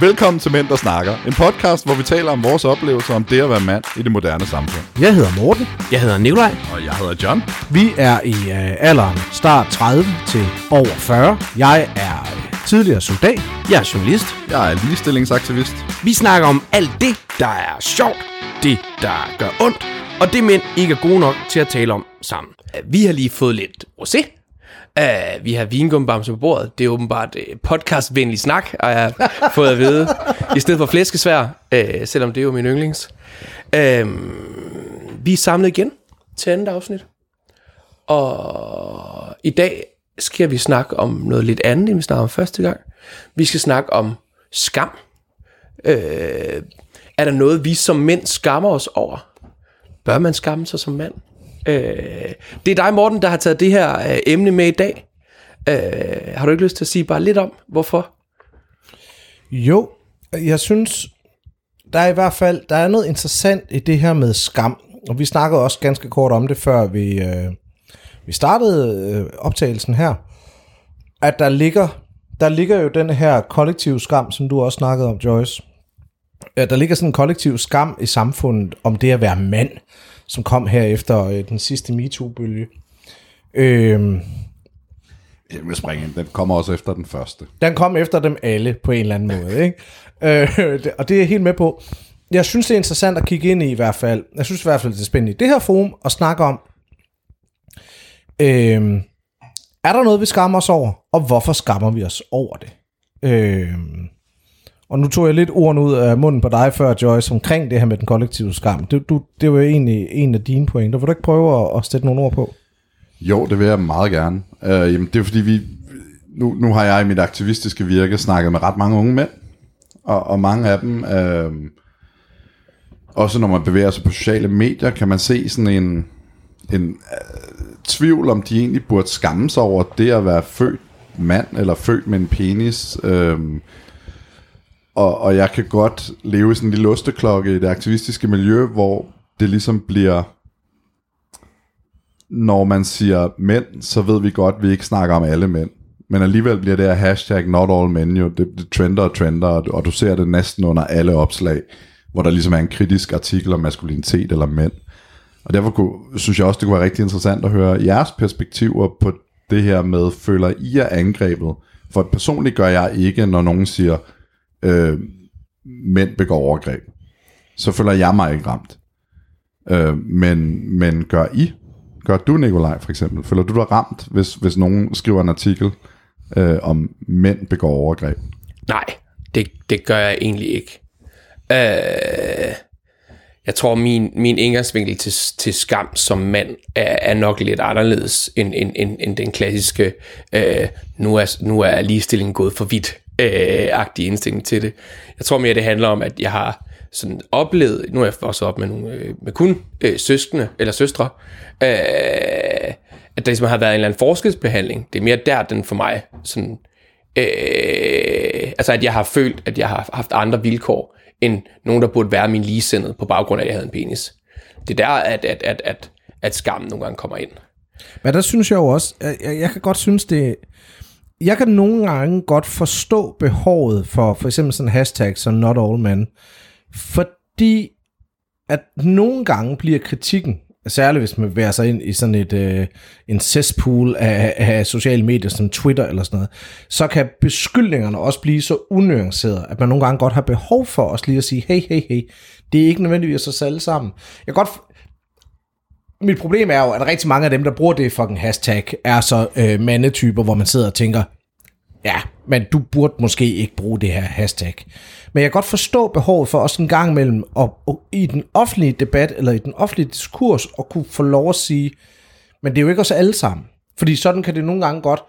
Velkommen til Mænd, der snakker. En podcast, hvor vi taler om vores oplevelser om det at være mand i det moderne samfund. Jeg hedder Morten. Jeg hedder Nikolaj. Og jeg hedder John. Vi er i øh, alderen start 30 til over 40. Jeg er øh, tidligere soldat. Jeg er journalist. Jeg er ligestillingsaktivist. Vi snakker om alt det, der er sjovt, det, der gør ondt, og det mænd ikke er gode nok til at tale om sammen. Vi har lige fået lidt rosé. Uh, vi har vingumbamse på bordet. Det er åbenbart uh, podcastvenlig snak, har jeg fået at vide. I stedet for flæskesvær, uh, selvom det er jo min yndlings. Uh, vi er samlet igen til andet afsnit. Og i dag skal vi snakke om noget lidt andet, end vi snakkede om første gang. Vi skal snakke om skam. Uh, er der noget, vi som mænd skammer os over? Bør man skamme sig som mand? Øh, det er dig, Morten, der har taget det her øh, emne med i dag. Øh, har du ikke lyst til at sige bare lidt om, hvorfor? Jo, jeg synes, der er i hvert fald der er noget interessant i det her med skam. Og vi snakkede også ganske kort om det, før vi, øh, vi startede øh, optagelsen her. At der ligger, der ligger jo den her kollektive skam, som du også snakkede om, Joyce. At der ligger sådan en kollektiv skam i samfundet om det at være mand som kom her efter øh, den sidste MeToo-bølge. Øh, Jeg vil springe ind. Den kommer også efter den første. den kom efter dem alle på en eller anden måde. Ikke? Øh, og det er jeg helt med på. Jeg synes, det er interessant at kigge ind i i hvert fald. Jeg synes i hvert fald, det er spændende i det her forum at snakke om, øh, er der noget, vi skammer os over, og hvorfor skammer vi os over det? Øh, og nu tog jeg lidt ordene ud af munden på dig før, Joyce, omkring det her med den kollektive skam. Det, du, det var jo egentlig en af dine pointer. Vil du ikke prøve at, at sætte nogle ord på? Jo, det vil jeg meget gerne. Øh, jamen, det er fordi, vi... Nu, nu har jeg i mit aktivistiske virke snakket med ret mange unge mænd. Og, og mange af dem... øh, også når man bevæger sig på sociale medier, kan man se sådan en, en øh, tvivl, om de egentlig burde skamme sig over det at være født mand, eller født med en penis. Øh, og, og jeg kan godt leve i sådan en lille osteklokke i det aktivistiske miljø, hvor det ligesom bliver når man siger mænd, så ved vi godt, at vi ikke snakker om alle mænd. Men alligevel bliver det her hashtag not all men jo, det, det trender og trender, og, du ser det næsten under alle opslag, hvor der ligesom er en kritisk artikel om maskulinitet eller mænd. Og derfor kunne, synes jeg også, det kunne være rigtig interessant at høre jeres perspektiver på det her med, føler I er angrebet? For personligt gør jeg ikke, når nogen siger, øh, mænd begår overgreb. Så føler jeg mig ikke ramt. Øh, men, men gør I? Gør du, Nikolaj, for eksempel? Føler du dig ramt, hvis, hvis nogen skriver en artikel øh, om mænd begår overgreb? Nej, det, det gør jeg egentlig ikke. Øh, jeg tror, min, min indgangsvinkel til, til skam som mand er, er nok lidt anderledes end, end, end, end den klassiske, øh, nu, er, nu er ligestillingen gået for vidt, øh, agtige indstilling til det. Jeg tror mere, det handler om, at jeg har sådan oplevet, nu er jeg også op med, nogle, øh, med kun øh, søskende eller søstre, øh, at der ligesom har været en eller anden forskelsbehandling. Det er mere der, den for mig sådan, øh, altså at jeg har følt, at jeg har haft andre vilkår, end nogen, der burde være min ligesindede, på baggrund af, at jeg havde en penis. Det er der, at, at, at, at, at skammen nogle gange kommer ind. Men der synes jeg jo også, jeg, jeg kan godt synes det, jeg kan nogle gange godt forstå behovet for for eksempel sådan en hashtag som not all men, fordi at nogle gange bliver kritikken, særligt hvis man værer sig ind i sådan et øh, en cesspool af, af sociale medier som Twitter eller sådan noget, så kan beskyldningerne også blive så unuancerede, at man nogle gange godt har behov for også lige at sige, hey, hey, hey, det er ikke nødvendigvis os alle sammen. Jeg kan godt mit problem er jo, at rigtig mange af dem, der bruger det fucking hashtag, er så øh, mandetyper, hvor man sidder og tænker, ja, men du burde måske ikke bruge det her hashtag. Men jeg kan godt forstå behovet for også en gang imellem, at, at i den offentlige debat, eller i den offentlige diskurs, at kunne få lov at sige, men det er jo ikke os alle sammen. Fordi sådan kan det nogle gange godt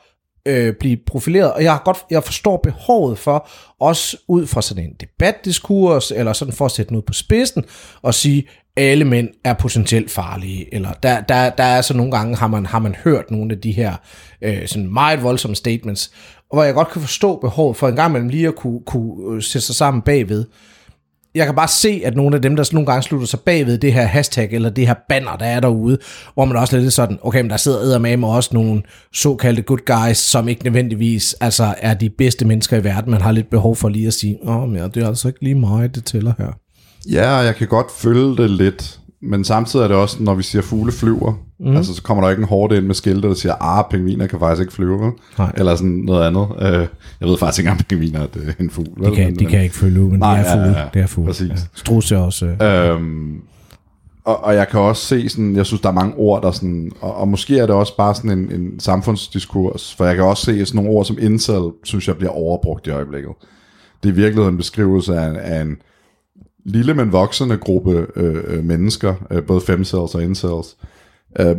øh, blive profileret, og jeg, har godt, jeg forstår behovet for, også ud fra sådan en debatdiskurs, eller sådan for at sætte noget på spidsen, og sige, alle mænd er potentielt farlige, eller der, der, der er så nogle gange, har man, har man hørt nogle af de her øh, sådan meget voldsomme statements, og hvor jeg godt kan forstå behovet for en gang imellem lige at kunne, kunne øh, sætte sig sammen bagved jeg kan bare se, at nogle af dem, der nogle gange slutter sig bagved det her hashtag, eller det her banner, der er derude, hvor man også lidt sådan, okay, men der sidder med med også nogle såkaldte good guys, som ikke nødvendigvis altså, er de bedste mennesker i verden. Man har lidt behov for lige at sige, åh, men ja, det er altså ikke lige mig, det tæller her. Ja, jeg kan godt følge det lidt, men samtidig er det også, når vi siger fugle flyver, mm. altså så kommer der ikke en hårde ind med skilte, der siger, ah, pingviner kan faktisk ikke flyve, vel? Nej. eller sådan noget andet. Uh, jeg ved faktisk ikke engang, pingviner er en fugl. De kan, men, de kan ikke flyve, men Nej, det er fugle. ja, ja, det er fugle. præcis. Ja. Strus er også... Øh, Øhm, og, og jeg kan også se sådan, jeg synes, der er mange ord, der sådan, og, og måske er det også bare sådan en, en samfundsdiskurs, for jeg kan også se sådan nogle ord som incel, synes jeg bliver overbrugt i øjeblikket. Det er virkelig en beskrivelse af, af en lille, men voksende gruppe øh, øh, mennesker, øh, både femcells og incels, øh,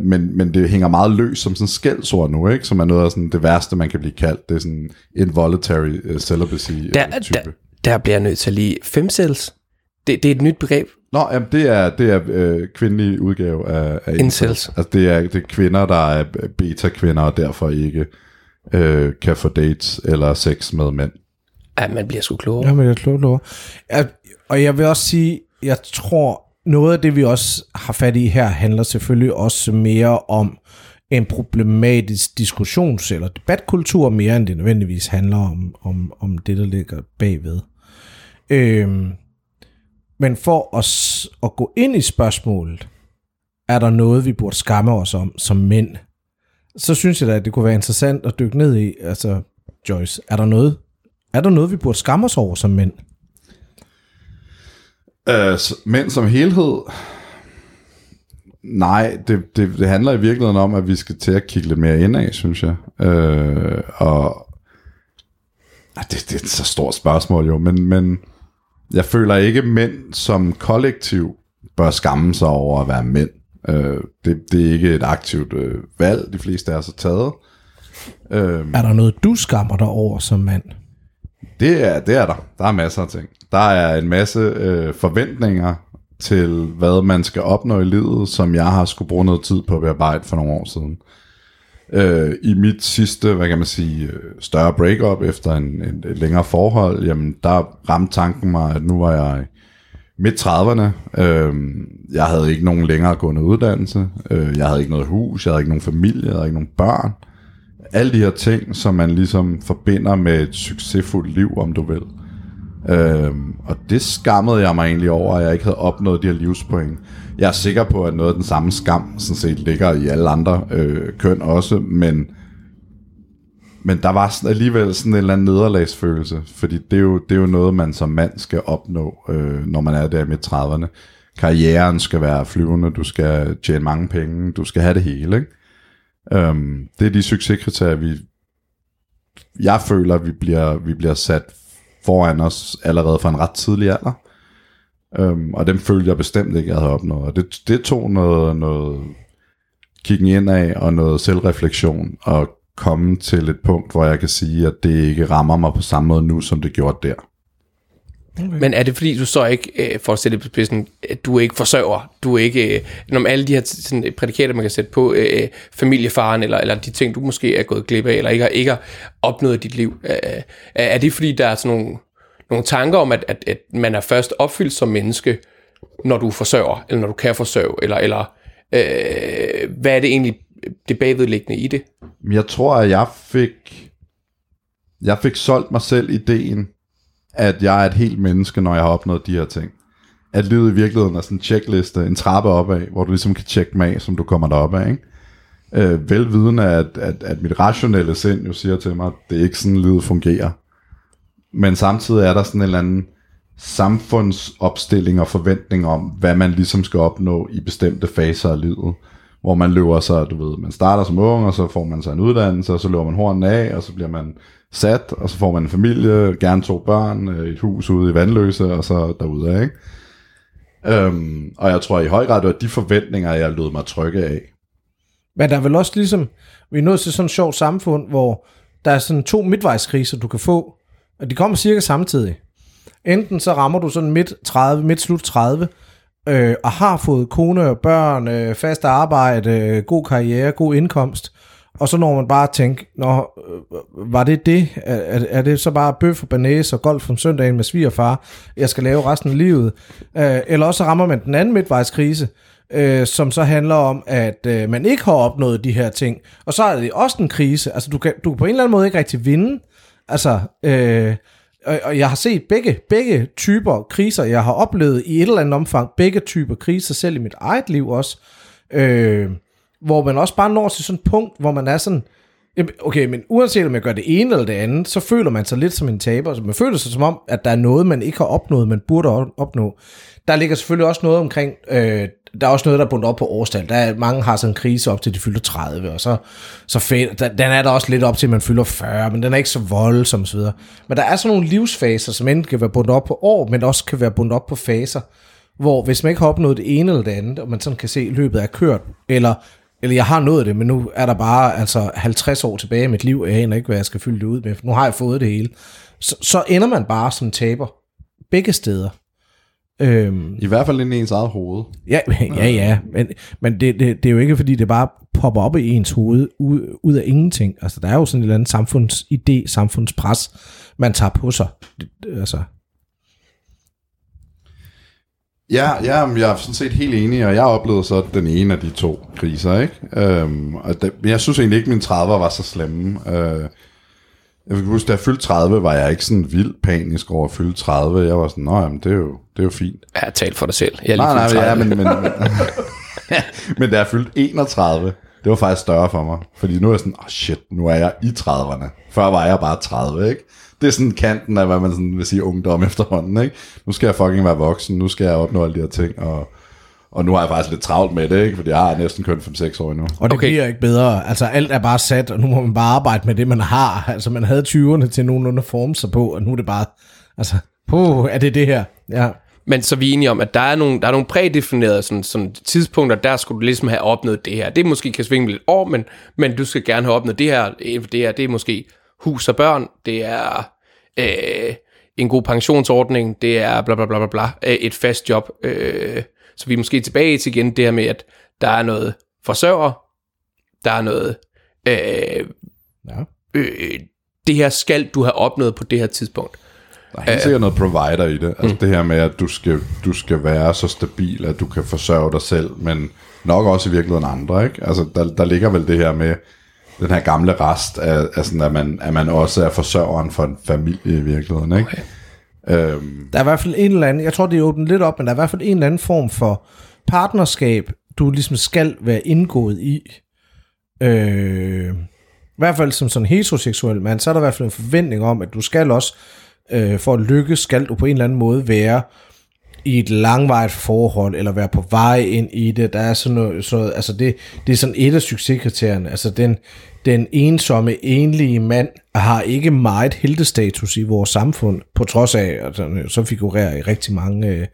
men, men det hænger meget løs som sådan skældsord nu, ikke? som er noget af sådan det værste, man kan blive kaldt. Det er sådan involuntary øh, celibacy øh, Der, type. der, der bliver jeg nødt til at lige... Femcells? Det, det er et nyt begreb. Nå, jamen, det er, det er øh, kvindelig udgave af, af Incels. Altså, det er, det er kvinder, der er beta-kvinder, og derfor ikke øh, kan få dates eller sex med mænd. Ja, man bliver sgu klogere. Ja, men jeg tror lov. Jeg, og jeg vil også sige, jeg tror, noget af det, vi også har fat i her, handler selvfølgelig også mere om en problematisk diskussions- eller debatkultur, mere end det nødvendigvis handler om, om, om det, der ligger bagved. Øhm, men for os at gå ind i spørgsmålet, er der noget, vi burde skamme os om som mænd? Så synes jeg da, at det kunne være interessant at dykke ned i. Altså, Joyce, er der noget, er der noget vi burde skamme os over som mænd? Øh, men mænd som helhed, nej, det, det, det handler i virkeligheden om, at vi skal til at kigge lidt mere indad, synes jeg. Øh, og det, det er et så stort spørgsmål jo, men, men jeg føler ikke, at mænd som kollektiv bør skamme sig over at være mænd. Øh, det, det er ikke et aktivt øh, valg, de fleste af os har taget. Øh, Er der noget, du skammer dig over som mand? Det er, det er der. Der er masser af ting. Der er en masse øh, forventninger til, hvad man skal opnå i livet, som jeg har skulle bruge noget tid på at bearbejde for nogle år siden. Øh, I mit sidste, hvad kan man sige, øh, større breakup efter en, en, et længere forhold, jamen der ramte tanken mig, at nu var jeg midt 30'erne. Øh, jeg havde ikke nogen længere gående uddannelse. Øh, jeg havde ikke noget hus, jeg havde ikke nogen familie, jeg havde ikke nogen børn alle de her ting, som man ligesom forbinder med et succesfuldt liv, om du vil. Øhm, og det skammede jeg mig egentlig over, at jeg ikke havde opnået de her livspoint. Jeg er sikker på, at noget af den samme skam sådan set ligger i alle andre øh, køn også, men, men der var sådan alligevel sådan en eller anden nederlagsfølelse, fordi det er jo, det er jo noget, man som mand skal opnå, øh, når man er der midt 30'erne. Karrieren skal være flyvende, du skal tjene mange penge, du skal have det hele, ikke? Øhm, det er de succeskriterier, vi, jeg føler, vi bliver, vi bliver sat foran os allerede fra en ret tidlig alder. Øhm, og dem følte jeg bestemt ikke, jeg havde opnået. Og det, det tog noget, noget kiggen ind af og noget selvreflektion og komme til et punkt, hvor jeg kan sige, at det ikke rammer mig på samme måde nu, som det gjorde der. Men er det fordi, du så ikke, øh, for at sætte på spidsen, at du er ikke forsørger, du er ikke, øh, når alle de her sådan, prædikater, man kan sætte på, øh, familiefaren, eller, eller de ting, du måske er gået glip af, eller ikke har, ikke har opnået i dit liv, øh, er- det fordi, der er sådan nogle, nogle tanker om, at, at, at man er først opfyldt som menneske, når du forsørger, eller når du kan forsørge, eller, eller øh, hvad er det egentlig, det bagvedliggende i det? Jeg tror, at jeg fik, jeg fik solgt mig selv ideen, at jeg er et helt menneske, når jeg har opnået de her ting. At livet i virkeligheden er sådan en checkliste, en trappe opad, hvor du ligesom kan tjekke med, som du kommer derop af. Ikke? Øh, velvidende, at, at, at mit rationelle sind jo siger til mig, at det er ikke sådan, livet fungerer. Men samtidig er der sådan en eller anden samfundsopstilling og forventning om, hvad man ligesom skal opnå i bestemte faser af livet. Hvor man løber sig, du ved, man starter som ung, og så får man sig en uddannelse, og så løber man hornen af, og så bliver man sat, og så får man en familie, gerne to børn, øh, et hus ude i Vandløse, og så derude ikke? Øhm, og jeg tror i høj grad, det var de forventninger, jeg lød mig trykke af. Men der er vel også ligesom, vi er nået til sådan et sjovt samfund, hvor der er sådan to midtvejskriser, du kan få, og de kommer cirka samtidig. Enten så rammer du sådan midt 30, midt slut 30, øh, og har fået kone og børn, øh, fast arbejde, øh, god karriere, god indkomst, og så når man bare tænker, Nå, øh, var det det? Er, er- det så bare bøf og banæs og golf om søndagen med svigerfar, jeg skal lave resten af livet? Øh, eller også så rammer man den anden midtvejskrise, øh, som så handler om, at øh, man ikke har opnået de her ting. Og så er det også en krise. Altså, du kan, du kan på en eller anden måde ikke rigtig vinde. Altså, øh, og, og jeg har set begge, begge typer kriser, jeg har oplevet i et eller andet omfang, begge typer kriser, selv i mit eget liv også, øh, hvor man også bare når til sådan et punkt, hvor man er sådan, okay, men uanset om jeg gør det ene eller det andet, så føler man sig lidt som en taber. Så man føler sig som om, at der er noget, man ikke har opnået, man burde opnå. Der ligger selvfølgelig også noget omkring, øh, der er også noget, der er bundet op på årstal. Der er, mange har sådan en krise op til, de fylder 30, og så, så fæl, der, den er der også lidt op til, at man fylder 40, men den er ikke så voldsom osv. Men der er sådan nogle livsfaser, som enten kan være bundet op på år, men også kan være bundet op på faser, hvor hvis man ikke har opnået det ene eller det andet, og man sådan kan se, at løbet er kørt, eller, eller jeg har nået det, men nu er der bare altså 50 år tilbage i mit liv, og jeg aner ikke, hvad jeg skal fylde det ud med, for nu har jeg fået det hele. Så, så ender man bare som taber. Begge steder. Øhm, I hvert fald ind i ens eget hoved. Ja, ja, ja. Men, men det, det, det er jo ikke, fordi det bare popper op i ens hoved ud, ud af ingenting. Altså, der er jo sådan en eller anden samfundsidé, samfundspres, man tager på sig. Det- altså, Ja, ja, jeg er sådan set helt enig, og jeg oplevede så den ene af de to kriser, ikke? Øhm, og det, men jeg synes egentlig ikke, at mine 30'er var så slemme. Øh, jeg kan huske, da jeg fyldte 30, var jeg ikke sådan vildt panisk over at fylde 30. Jeg var sådan, nå jamen, det er jo, det er jo fint. Ja, tal for dig selv. Jeg er lige Nej, nej, ja, 30. men, men, men, men da jeg fyldte 31, det var faktisk større for mig. Fordi nu er jeg sådan, oh shit, nu er jeg i 30'erne. Før var jeg bare 30, ikke? Det er sådan kanten af, hvad man sådan vil sige ungdom efterhånden, ikke? Nu skal jeg fucking være voksen, nu skal jeg opnå alle de her ting, og, og nu har jeg faktisk lidt travlt med det, ikke? Fordi jeg har næsten kørt 5-6 år endnu. og det Okay. bliver ikke bedre. Altså, alt er bare sat, og nu må man bare arbejde med det, man har. Altså, man havde 20'erne til nogenlunde at forme sig på, og nu er det bare, altså, puh, er det det her? Ja. Men så er vi enige om, at der er nogle, der er nogle prædefinerede sådan, sådan tidspunkter, der skulle du ligesom have opnået det her. Det måske kan svinge lidt år, men, men du skal gerne have opnået det her. Det her, det er måske hus og børn, det er øh, en god pensionsordning, det er bla bla bla bla bla, øh, et fast job. Øh, så vi er måske tilbage til igen det her med, at der er noget forsørger, der er noget, øh, ja. øh, det her skal du have opnået på det her tidspunkt. Der er helt sikkert noget provider i det. Altså det her med, at du skal, du skal være så stabil, at du kan forsørge dig selv, men nok også i virkeligheden andre, ikke? Altså der, der ligger vel det her med den her gamle rest af, af sådan, at man, at man også er forsørgeren for en familie i virkeligheden, ikke? Okay. Øhm, Der er i hvert fald en eller anden, jeg tror det er åbent lidt op, men der er i hvert fald en eller anden form for partnerskab, du ligesom skal være indgået i. Øh, I hvert fald som sådan heteroseksuel mand, så er der i hvert fald en forventning om, at du skal også, øh, for at lykkes, skal du på en eller anden måde være i et langvejt forhold, eller være på vej ind i det. Der er sådan noget, sådan noget altså det, det er sådan et af succeskriterierne. Altså den, den ensomme, enlige mand har ikke meget heltestatus i vores samfund, på trods af, at han øh, så figurerer i rigtig mange øh,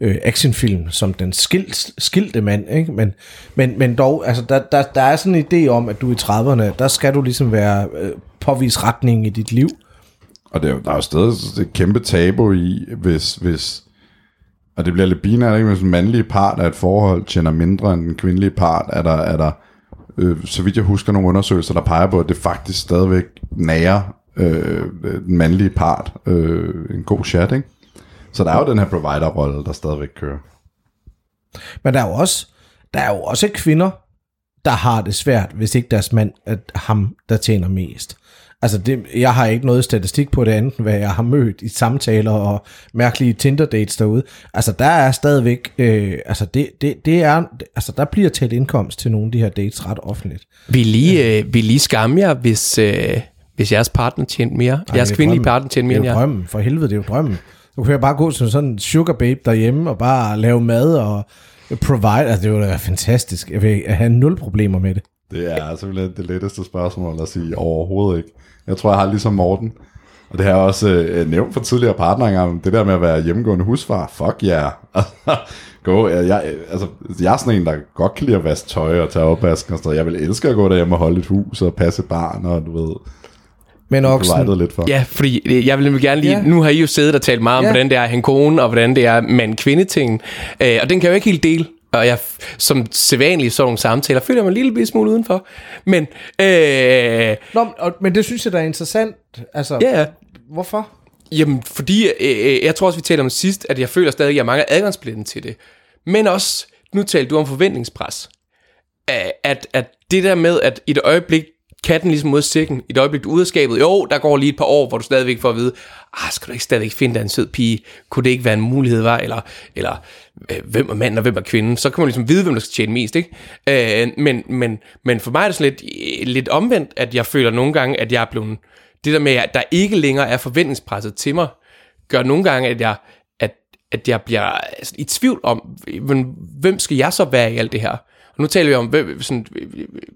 øh, actionfilm som den skilt, skilte mand. Ikke? Men, men, men dog, altså der, der, der er sådan en idé om, at du i 30'erne, der skal du ligesom være øh, påvise retning i dit liv. og det er, der er jo stadig et kæmpe tabu i, hvis, hvis og det bliver lidt binært, ikke? Hvis den mandlige part af et forhold tjener mindre end den kvindelige part, er der, er der øh, så vidt jeg husker nogle undersøgelser, der peger på, at det faktisk stadigvæk nærer øh, øh, den mandlige part øh, en god chat, ikke? Så der er jo den her provider-rolle, der stadigvæk kører. Men der er jo også, der er jo også kvinder, der har det svært, hvis ikke deres mand er ham, der tjener mest. Altså, det, jeg har ikke noget statistik på det andet, hvad jeg har mødt i samtaler og mærkelige Tinder-dates derude. Altså, der er stadigvæk, øh, altså, det, det, det er, altså, der bliver tæt indkomst til nogle af de her dates ret offentligt. Vi lige, øh, vi lige skamme jer, hvis, øh, hvis jeres partner tjente mere. Ej, jeres det er kvindelige partner tjente mere Det end er jo jer. drømmen, for helvede, det er jo drømmen. Du kan jo bare gå som sådan en sugar babe derhjemme og bare lave mad og provide. Altså, det ville være fantastisk. Jeg vil have nul problemer med det. Det er simpelthen det letteste spørgsmål at sige overhovedet ikke. Jeg tror, jeg har ligesom Morten, og det har jeg også øh, nævnt for tidligere partnere engang, det der med at være hjemmegående husfar, fuck yeah. gå, jeg, jeg, altså, jeg er sådan en, der godt kan lide at vaske tøj og tage opvasken og sådan noget. Jeg vil elske at gå derhjemme og holde et hus og passe et barn, og du ved, Men også provided lidt for. Ja, fordi øh, jeg vil nemlig gerne lige... Ja. Nu har I jo siddet og talt meget om, Ja. hvordan det er en kone, og hvordan det er mand-kvinde-ting. Øh, og den kan jeg jo ikke helt dele. Og jeg, som sædvanligt sådan nogle samtaler, føler jeg mig en lille smule udenfor. Men, øh, Nå, og, men det synes jeg, der er interessant. Altså, ja, hvorfor? Jamen, fordi øh, jeg tror også, vi talte om sidst, at jeg føler stadig, at jeg mangler adgangsbilletten til det. Men også, nu talte du om forventningspres. At, at det der med, at i et øjeblik, katten ligesom mod sækken, i et øjeblik du ude af skabet, jo, der går lige et par år, hvor du stadigvæk får at vide, ah, skal du ikke stadigvæk finde dig en sød pige? Kunne det ikke være en mulighed, var? Eller, eller øh, hvem er manden og hvem er kvinden? Så kan man ligesom vide, hvem der skal tjene mest, ikke? Øh, men, men, men for mig er det sådan lidt, øh, lidt omvendt, at jeg føler nogle gange, at jeg er blevet, det der med, at der ikke længere er forventningspresset til mig, gør nogle gange, at jeg, at, at jeg bliver altså, i tvivl om, øh, men, hvem skal jeg så være i alt det her? Og nu taler vi om hvem, sådan,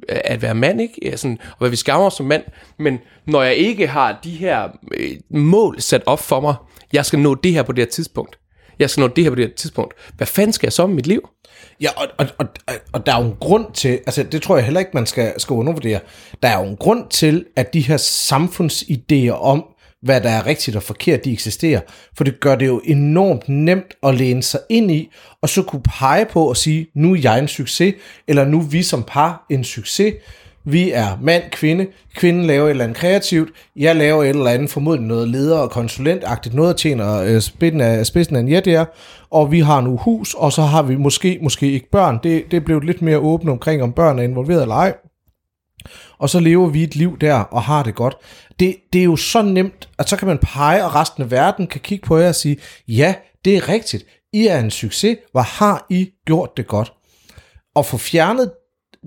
at være mand, ikke? Ja, sådan, og hvad vi skammer os som mand. Men når jeg ikke har de her øh, mål sat op for mig, jeg skal nå det her på det her tidspunkt. Jeg skal nå det her på det her tidspunkt. Hvad fanden skal jeg så med mit liv? Ja, og, og, og, og der er jo en grund til, altså det tror jeg heller ikke, man skal, skal undervurdere. Der er jo en grund til, at de her samfundsidéer om, hvad der er rigtigt og forkert, de eksisterer. For det gør det jo enormt nemt at læne sig ind i, og så kunne pege på og sige, nu er jeg en succes, eller nu er vi som par en succes. Vi er mand, kvinde. Kvinden laver et eller andet kreativt. Jeg laver et eller andet, formodentlig noget leder- og konsulentagtigt, noget, der tjener øh, spidsen af, spidsen af en jet er. Og vi har nu hus, og så har vi måske, måske ikke børn. Det, det blev lidt mere åbent omkring, om børn er involveret eller ej. Og så lever vi et liv der og har det godt. Det, det er jo så nemt, at så kan man pege, og resten af verden kan kigge på jer og sige, ja, det er rigtigt. I er en succes. Hvor har I gjort det godt? Og få fjernet,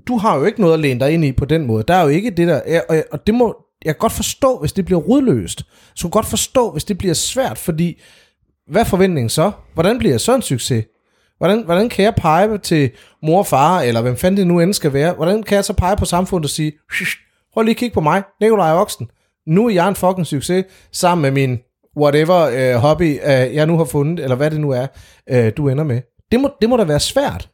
du har jo ikke noget at læne dig ind i på den måde. Der er jo ikke det der, og, og det må, jeg kan godt forstå, hvis det bliver rodløst. Så kan godt forstå, hvis det bliver svært, fordi hvad er forventningen så? Hvordan bliver jeg så en succes? Hvordan, hvordan kan jeg pege til mor og far, eller hvem fanden det nu end skal være? Hvordan kan jeg så pege på samfundet og sige, prøv lige at kigge på mig, Nikolaj Oksen. Nu er jeg en fucking succes, sammen med min whatever øh, hobby, øh, jeg nu har fundet, eller hvad det nu er, øh, du ender med. Det må, det må da være svært.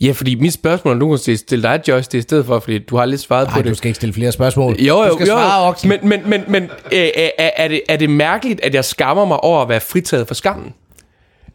Ja, fordi mit spørgsmål, nu kan stille dig, Joyce, det i stedet for, fordi du har lidt svaret Nej, på det. du skal ikke stille flere spørgsmål. Jo, jo, du skal jo, svare, Oksen. men, men, men, men øh, er, er, det, er det mærkeligt, at jeg skammer mig over at være fritaget for skammen?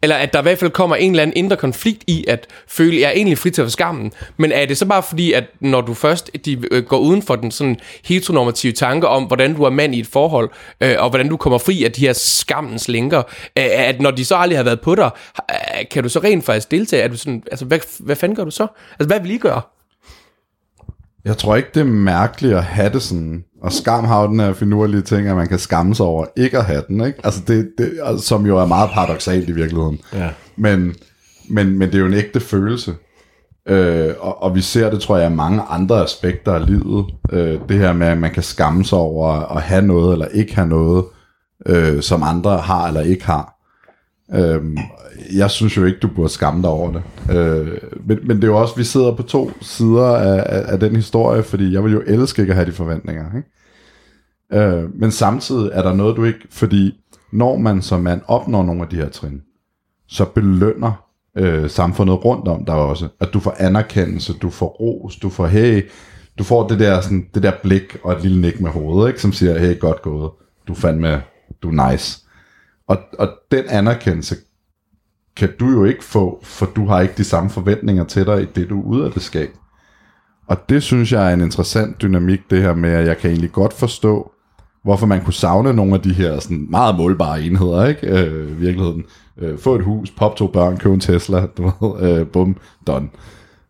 Eller at der i hvert fald kommer en eller anden indre konflikt i at føle, at jeg er egentlig fritaget for skammen. Men er det så bare fordi, at når du først de, øh, går uden for den sådan heteronormative tanke om, hvordan du er mand i et forhold, øh, og hvordan du kommer fri af de her skammens lænker, øh, at når de så aldrig har været på dig, øh, kan du så rent faktisk deltage? Er du sådan, altså, hvad, hvad fanden gør du så? Altså, hvad vil I gøre? Jeg tror ikke, det er mærkeligt at have det sådan. Og skam har jo den her finurlige ting, at man kan skamme sig over ikke at have den, ikke? Altså det, det, altså, som jo er meget paradoxalt i virkeligheden. Ja. Men, men, men det er jo en ægte følelse. Øh, og, og vi ser det, tror jeg, i mange andre aspekter af livet. Øh, det her med, at man kan skamme sig over at have noget eller ikke have noget, øh, som andre har eller ikke har. Øh, jeg synes jo ikke, du burde skamme dig over det. Øh, men, men det er jo også, vi sidder på to sider af, af, af den historie, fordi jeg vil jo elske ikke at have de forventninger. Ikke? Øh, men samtidig er der noget, du ikke... Fordi når man som mand opnår nogle af de her trin, så belønner øh, samfundet rundt om dig også. At du får anerkendelse, du får ros, du får hey, du får det der, sådan, det der blik og et lille nik med hovedet, ikke, som siger, hey, godt gået, du fandt med, du er nice. Og, og den anerkendelse kan du jo ikke få, for du har ikke de samme forventninger til dig i det, du er ude af det skab. Og det synes jeg er en interessant dynamik, det her med, at jeg kan egentlig godt forstå, hvorfor man kunne savne nogle af de her sådan meget målbare enheder, ikke? Øh, i virkeligheden. Øh, få et hus, pop to børn, købe en Tesla, du ved, øh, bum, done.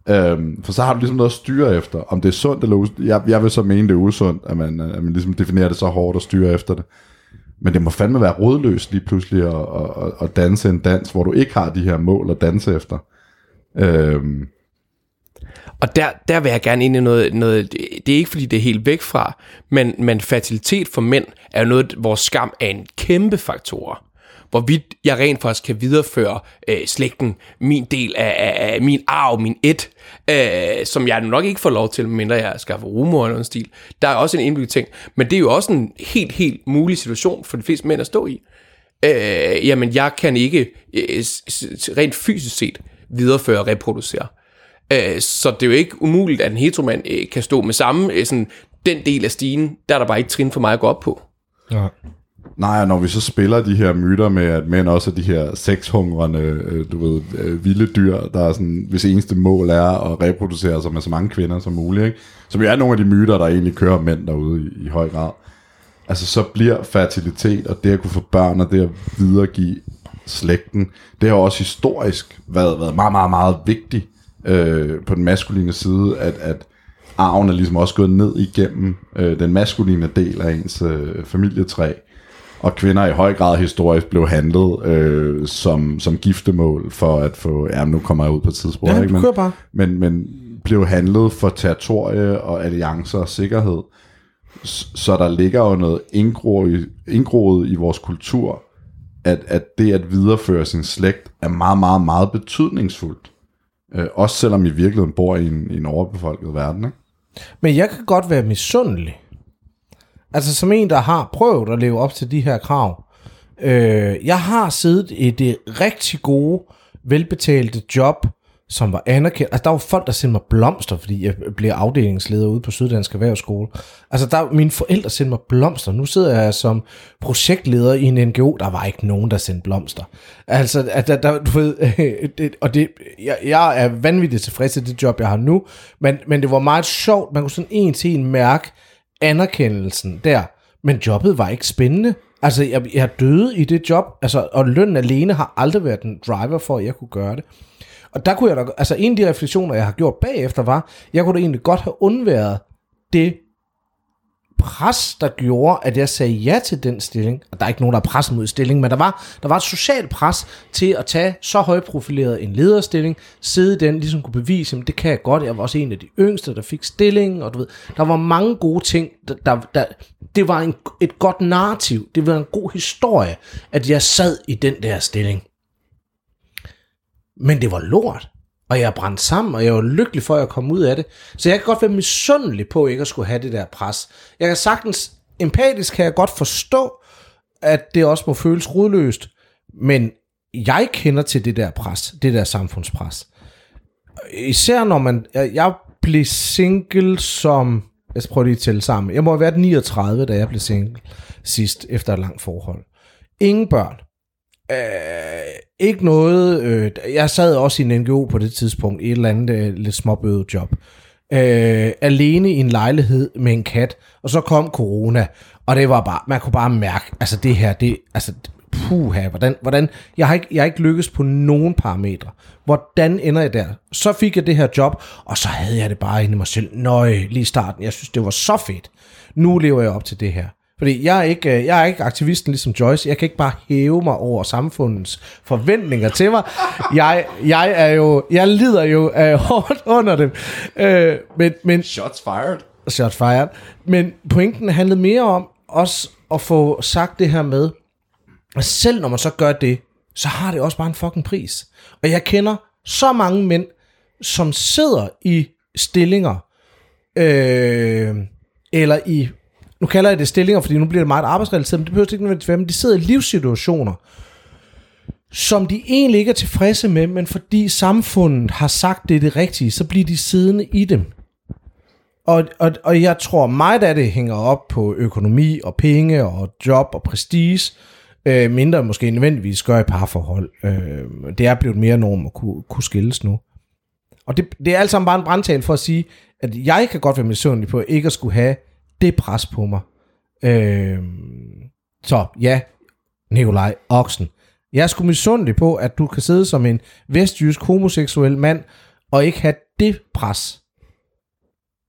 Øhm, for så har du ligesom noget at styre efter. Om det er sundt eller usundt. Jeg, jeg vil så mene, det er usundt, at man, øh, at man ligesom definerer det så hårdt og styre efter det. Men det må fandme være rådløst lige pludselig at, at, at, at danse en dans, hvor du ikke har de her mål at danse efter. Øhm, Og der, der vil jeg gerne ind i noget, noget, det er ikke fordi det er helt væk fra, men, men fertilitet for mænd er jo noget, hvor skam er en kæmpe faktor. Hvorvidt jeg rent faktisk kan videreføre øh, slægten, min del af, af, af min arv, min et, øh, som jeg nok ikke får lov til, mindre jeg skaffer rumor eller noget stil. Der er også en indbygget ting, men det er jo også en helt, helt mulig situation for de fleste mænd at stå i. Øh, jamen, jeg kan ikke øh, rent fysisk set videreføre og reproducere. Øh, så det er jo ikke umuligt, at en heteromand øh, kan stå med samme, øh, sådan, den del af stigen, der er der bare ikke trin for mig at gå op på. Ja. Nej, og når vi så spiller de her myter med, at mænd også er de her sexhungrende, øh, du ved, øh, vilde dyr, der er sådan, hvis eneste mål er at reproducere sig med så mange kvinder som muligt, ikke? Så vi er nogle af de myter, der egentlig kører mænd derude i, i høj grad. Altså så bliver fertilitet og det at kunne få børn og det at videregive slægten, det har også historisk været, været meget, meget, meget vigtigt øh, på den maskuline side, at, at arven er ligesom også gået ned igennem øh, den maskuline del af ens øh, familietræ og kvinder i høj grad historisk blev handlet øh, som, som giftemål for at få, ja, nu kommer jeg ud på et tidspunkt, Ja, ikke? Men, bare. men, men blev handlet for territorie og alliancer og sikkerhed. Så der ligger jo noget indgroet, indgroet i vores kultur, at, at det at videreføre sin slægt er meget, meget, meget betydningsfuldt. Øh, også selvom I i virkeligheden bor i en, i en overbefolket verden. Ikke? Men jeg kan godt være misundelig. Altså som en, der har prøvet at leve op til de her krav. Øh, jeg har siddet i det rigtig gode, velbetalte job, som var anerkendt. Altså der var folk, der sendte mig blomster, fordi jeg blev afdelingsleder ude på Syddansk Erhvervsskole. Altså der mine forældre sendte mig blomster. Nu sidder jeg som projektleder i en NGO. Der var ikke nogen, der sendte blomster. Altså, at der, der, du ved, det, og det, jeg, jeg er vanvittigt tilfreds i det job, jeg har nu, men, men det var meget sjovt. Man kunne sådan en til en mærke anerkendelsen der, men jobbet var ikke spændende. Altså, jeg, jeg døde i det job, altså, og lønnen alene har aldrig været en driver for, at jeg kunne gøre det. Og der kunne jeg da, altså en af de refleksioner, jeg har gjort bagefter, var, jeg kunne da egentlig godt have undværet det pres, der gjorde, at jeg sagde ja til den stilling. Og der er ikke nogen, der er presset mod stilling, men der var, der var et socialt pres til at tage så højprofileret en lederstilling, sidde i den, ligesom kunne bevise, at det kan jeg godt. Jeg var også en af de yngste, der fik stillingen, og du ved, der var mange gode ting. Der, der, der, det var en, et godt narrativ. Det var en god historie, at jeg sad i den der stilling. Men det var lort. Og jeg brændte sammen, og jeg var lykkelig for, at jeg kom ud af det. Så jeg kan godt være misundelig på ikke at skulle have det der pres. Jeg kan sagtens, empatisk kan jeg godt forstå, at det også må føles rodløst. Men jeg kender til det der pres, det der samfundspres. Især når man, jeg, jeg blev single som, jeg prøver prøve lige at tælle sammen. Jeg må have været 39, da jeg blev single sidst, efter et langt forhold. Ingen børn. Øh, ikke noget, øh, jeg sad også i en NGO på det tidspunkt, i et eller andet øh, lidt småbødet job. Øh, alene i en lejlighed med en kat, og så kom corona, og det var bare, man kunne bare mærke, altså det her, det, altså, puha, hvordan, hvordan, jeg har ikke, jeg har ikke lykkes på nogen parametre. Hvordan ender jeg der? Så fik jeg det her job, og så havde jeg det bare inde i mig selv. Nøj, lige starten, jeg synes, det var så fedt. Nu lever jeg op til det her. Fordi jeg er, ikke, øh, jeg er ikke aktivisten ligesom Joyce. Jeg kan ikke bare hæve mig over samfundets forventninger til mig. Jeg, jeg er jo, jeg lider jo uh, hårdt under dem. Uh, men, men, Shots fired. shot fired. Men pointen handlede mere om også at få sagt det her med, at selv når man så gør det, så har det også bare en fucking pris. Og jeg kender så mange mænd, som sidder i stillinger, øh, eller i, nu kalder jeg det stillinger, fordi nu bliver det meget arbejdsrelateret, men det behøver ikke nødvendigvis være, men de sidder i livssituationer, som de egentlig ikke er tilfredse med, men fordi samfundet har sagt, det er det rigtige, så bliver de siddende i dem. Og, og, og jeg tror meget af det hænger op på økonomi og penge og job og prestige, øh, mindre måske nødvendigvis gør i parforhold. Øh, det er blevet mere norm at kunne, kunne skilles nu. Og det, det er alt sammen bare en brandtal for at sige, at jeg kan godt være misundelig på ikke at skulle have det pres på mig. Øh, så ja, Nikolaj Oksen. Jeg er sgu misundelig på, at du kan sidde som en vestjysk homoseksuel mand, og ikke have det pres.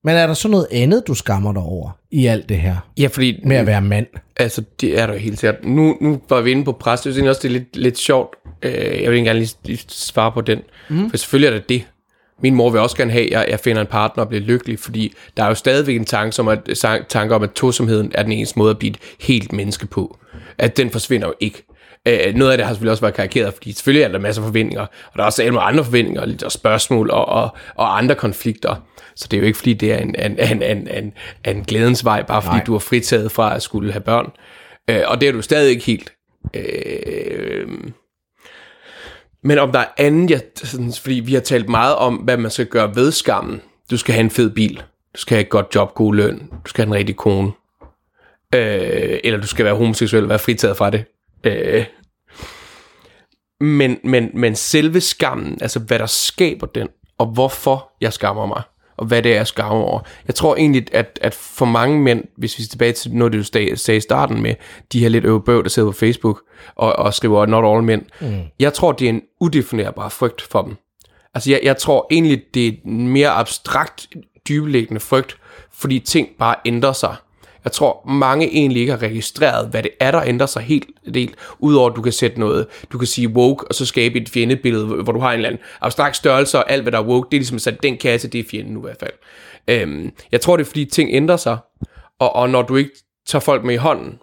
Men er der så noget andet, du skammer dig over i alt det her Ja, fordi med at være mand? Altså, det er der helt sikkert. Nu, nu var vi inde på pres. Synes egentlig også, det er lidt, lidt sjovt. Øh, jeg vil ikke gerne lige, lige svare på den. Mm. For selvfølgelig er det det. Min mor vil også gerne have, at jeg, finder en partner og bliver lykkelig, fordi der er jo stadigvæk en tanke, som at, tanke om, at tosomheden er den eneste måde at blive et helt menneske på. At den forsvinder jo ikke. Øh, noget af det har selvfølgelig også været karikeret, fordi selvfølgelig er der masser af forventninger, og der er også alle andre forventninger, lidt og spørgsmål og, og, og andre konflikter. Så det er jo ikke, fordi det er en, en, en, en, en, en glædens vej, bare fordi Nej. du er fritaget fra at skulle have børn. Øh, og det er du stadig ikke helt. Øh, men om der er andet, jeg, sådan, fordi vi har talt meget om, hvad man skal gøre ved skammen. Du skal have en fed bil. Du skal have et godt job, god løn. Du skal have en rigtig kone. Øh, eller du skal være homoseksuel og være fritaget fra det. Øh, men, men, men selve skammen, altså hvad der skaber den, og hvorfor jeg skammer mig, og hvad det er, jeg skammer over. Jeg tror egentlig, at, at for mange mænd, hvis vi er tilbage til noget, det du sagde i starten med, de her lidt øvebøv, der sidder på Facebook og, og skriver, not all men, mm. jeg tror, det er en udefinerbar frygt for dem. Altså, jeg, jeg tror egentlig, det er en mere abstrakt, dybeliggende frygt, fordi ting bare ændrer sig. Jeg tror, mange egentlig ikke har registreret, hvad det er, der ændrer sig helt del, udover at du kan sætte noget, du kan sige woke, og så skabe et fjendebillede, hvor du har en eller anden abstrakt størrelse, og alt, hvad der er woke, det er ligesom sat den kasse, det er fjenden nu i hvert fald. Øhm, jeg tror, det er, fordi ting ændrer sig, og, og når du ikke tager folk med i hånden,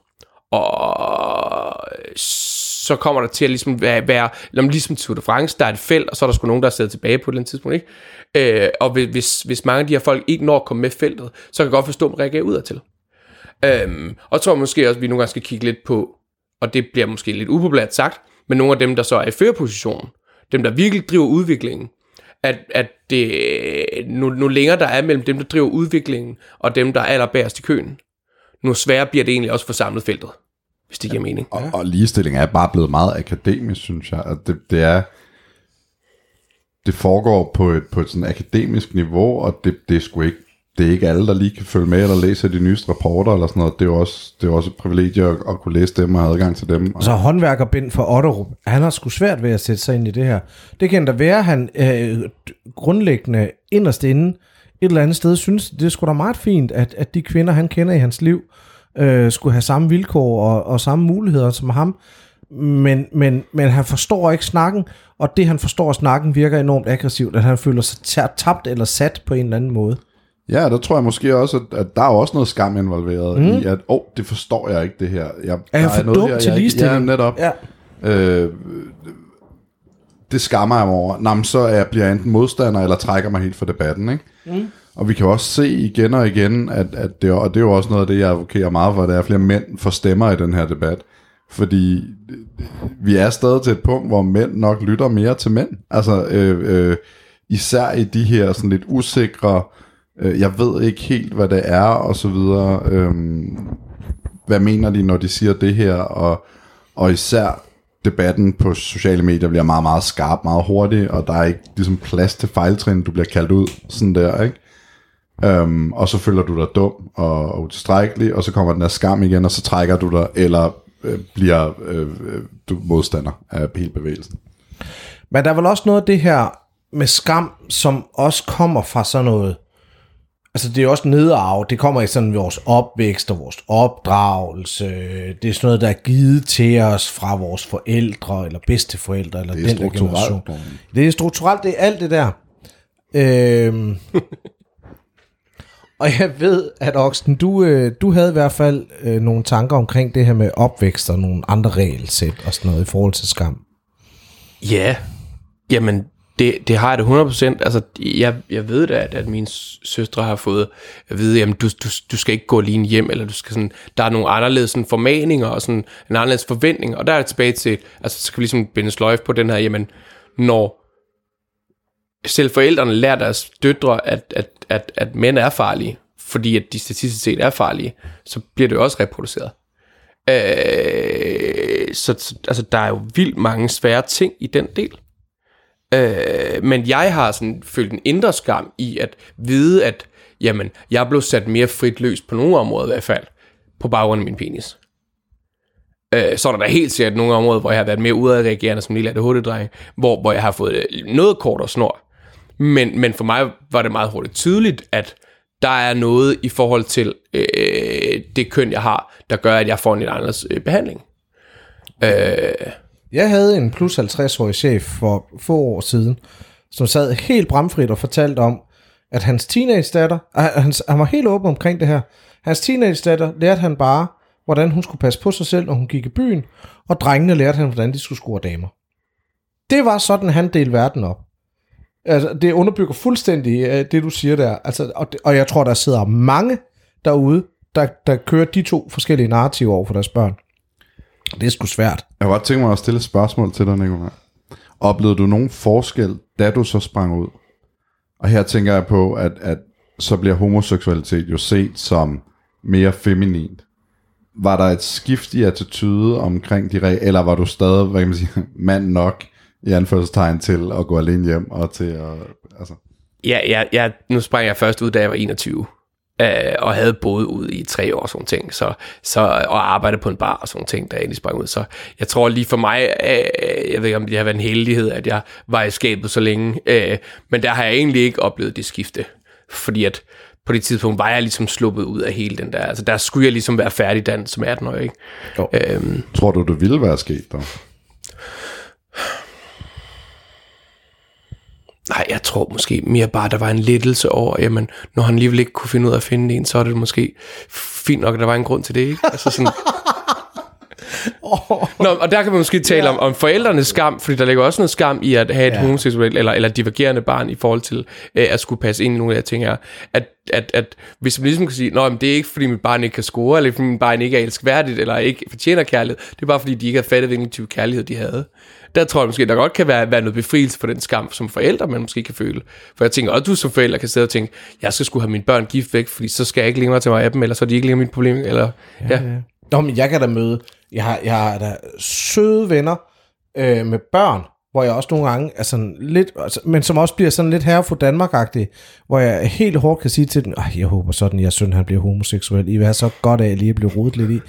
og så kommer der til at ligesom være, være ligesom Tour de France, der er et felt, og så er der sgu nogen, der er siddet tilbage på et eller andet tidspunkt, ikke? Øh, og hvis, hvis mange af de her folk ikke når at komme med feltet, så kan jeg godt forstå, at man reagerer udad til. Øhm, og jeg tror måske også, at vi nogle gange skal kigge lidt på, og det bliver måske lidt upopulært sagt, men nogle af dem, der så er i førerpositionen, dem, der virkelig driver udviklingen, at, at det, nu, nu længere der er mellem dem, der driver udviklingen, og dem, der er allerbærest i køen, nu sværere bliver det egentlig også for samlet feltet, hvis det giver mening. Og, og ligestilling er bare blevet meget akademisk, synes jeg. At det, det er det foregår på et, på et sådan akademisk niveau, og det, det er sgu ikke det er ikke alle, der lige kan følge med eller læse de nyeste rapporter eller sådan noget. Det er jo også, det er også et privilegie at, at kunne læse dem og have adgang til dem. Så håndværkerbind for Otterup, han har sgu svært ved at sætte sig ind i det her. Det kan da være, at han øh, grundlæggende inderst inde et eller andet sted synes, det er sgu da meget fint, at, at de kvinder, han kender i hans liv, øh, skulle have samme vilkår og, og samme muligheder som ham. Men, men, men han forstår ikke snakken, og det han forstår af snakken virker enormt aggressivt, at han føler sig tabt eller sat på en eller anden måde. Ja, der tror jeg måske også, at, at der er også noget skam involveret mm. i, at, åh, oh, det forstår jeg ikke, det her. Jeg, er jeg for dum til ligestilling? Ja, netop. Ja. Øh, det skammer jeg mig over. Nå, men så er jeg, bliver jeg enten modstander, eller trækker mig helt for debatten, ikke? Mm. Og vi kan også se igen og igen, at, at det, og det er jo også noget af det, jeg advokerer meget for, at der er flere mænd for stemmer i den her debat. Fordi vi er stadig til et punkt, hvor mænd nok lytter mere til mænd. Altså, øh, øh, især i de her sådan lidt usikre, øh, Øh, jeg ved ikke helt, hvad det er, og så videre. Øh, hvad mener de, når de siger det her? Og, og især debatten på sociale medier bliver meget, meget skarp, meget hurtig, og der er ikke ligesom plads til fejltrin, du bliver kaldt ud, sådan der, ikke? Øhm, og så føler du dig dum og, og utilstrækkelig, og så kommer den der skam igen, og så trækker du dig, eller øh, bliver øh, øh, du modstander af hele bevægelsen. Men der er vel også noget af det her med skam, som også kommer fra sådan noget, altså det er også nedarv, det kommer i sådan vores opvækst og vores opdragelse, det er sådan noget, der er givet til os fra vores forældre, eller bedsteforældre, eller det er den der generation. Det er strukturelt, det er alt det der. Øhm, og jeg ved, at Oxen, du, øh, du havde i hvert fald øh, nogle tanker omkring det her med opvækst og nogle andre regelsæt og sådan noget i forhold til skam. Ja, jamen det, det har jeg det 100%. Altså, jeg, jeg ved da, at, at mine søstre har fået at vide, jamen, du, du, du skal ikke gå alene hjem, eller du skal sådan, der er nogle anderledes sådan, formaninger og sådan, en anderledes forventning. Og der er det tilbage til, altså, så skal vi ligesom binde sløjf på den her, jamen, når selv forældrene lærer deres døtre, at, at, at, at mænd er farlige, fordi at de statistisk set er farlige, så bliver det jo også reproduceret. Øh, så altså, der er jo vildt mange svære ting i den del. Øh, men jeg har sådan følt en indre skam i at vide, at jamen, jeg blev sat mere frit løs på nogle områder i hvert fald, på baggrund af min penis. Øh, så er der da helt sikkert nogle områder, hvor jeg har været mere udadreagerende som lille ADHD-dreng, hvor, hvor jeg har fået øh, noget kortere snor. Men, men for mig var det meget hurtigt tydeligt, at der er noget i forhold til øh, det køn, jeg har, der gør, at jeg får en lidt anderledes øh, behandling. Øh, jeg havde en plus 50-årig chef for få år siden, som sad helt bramfrit og fortalte om, at hans teenage-datter, ah, han, han var helt åben omkring det her, hans teenage-datter lærte han bare, hvordan hun skulle passe på sig selv, når hun gik i byen, og drengene lærte han, hvordan de skulle score damer. Det var sådan, han delte verden op. Altså, det underbygger fuldstændig øh, det, du siger der. Altså, og, og jeg tror, der sidder mange derude, der, der kører de to forskellige narrativer over for deres børn. Det er sgu svært. Jeg har godt tænkt mig at stille et spørgsmål til dig, Nicolaj. Oplevede du nogen forskel, da du så sprang ud? Og her tænker jeg på, at, at så bliver homoseksualitet jo set som mere feminint. var der et skift i attitude omkring de regler, eller var du stadig, hvad kan man sige, mand nok, i anførselstegn til at gå alene hjem og til at, altså... Ja, ja, ja, nu sprang jeg først ud, da jeg var 21 øh, og havde boet ud i tre år og sådan ting, så, så, og arbejdet på en bar og sådan ting, jeg egentlig sprang ud. Så jeg tror lige for mig, øh, jeg ved ikke om det har været en heldighed, at jeg var i skabet så længe, øh, men der har jeg egentlig ikke oplevet det skifte, fordi at på det tidspunkt var jeg ligesom sluppet ud af hele den der, altså der skulle jeg ligesom være færdig dan som 18 år, ikke? Jo. Øhm, Tror du, det ville være sket der? Nej, jeg tror måske mere bare, der var en lettelse over, jamen, når han alligevel ikke kunne finde ud af at finde en, så er det måske fint nok, at der var en grund til det, ikke? Altså sådan, Nå, og der kan man måske tale om, om forældrenes skam, fordi der ligger også noget skam i at have et ja. homoseksuelt eller, eller divergerende barn i forhold til øh, at skulle passe ind i nogle af de her ting her. At, at, at hvis man ligesom kan sige, men det er ikke fordi mit barn ikke kan score, eller fordi mit barn ikke er elskværdigt, eller ikke fortjener kærlighed, det er bare fordi de ikke har fattet, hvilken type kærlighed de havde. Der tror jeg måske, der godt kan være, være noget befrielse for den skam som forældre, man måske kan føle. For jeg tænker også, du som forælder kan sidde og tænke, jeg skal skulle have mine børn gift væk, fordi så skal jeg ikke længere til mig af dem, eller så er de ikke længere mit problem, eller ja. ja. Nå, men jeg kan da møde, jeg har, jeg har da søde venner øh, med børn, hvor jeg også nogle gange er sådan lidt, altså, men som også bliver sådan lidt herre for danmark hvor jeg helt hårdt kan sige til den, jeg håber sådan, at jeres søn han bliver homoseksuel, I vil have så godt af lige at blive rodet lidt i.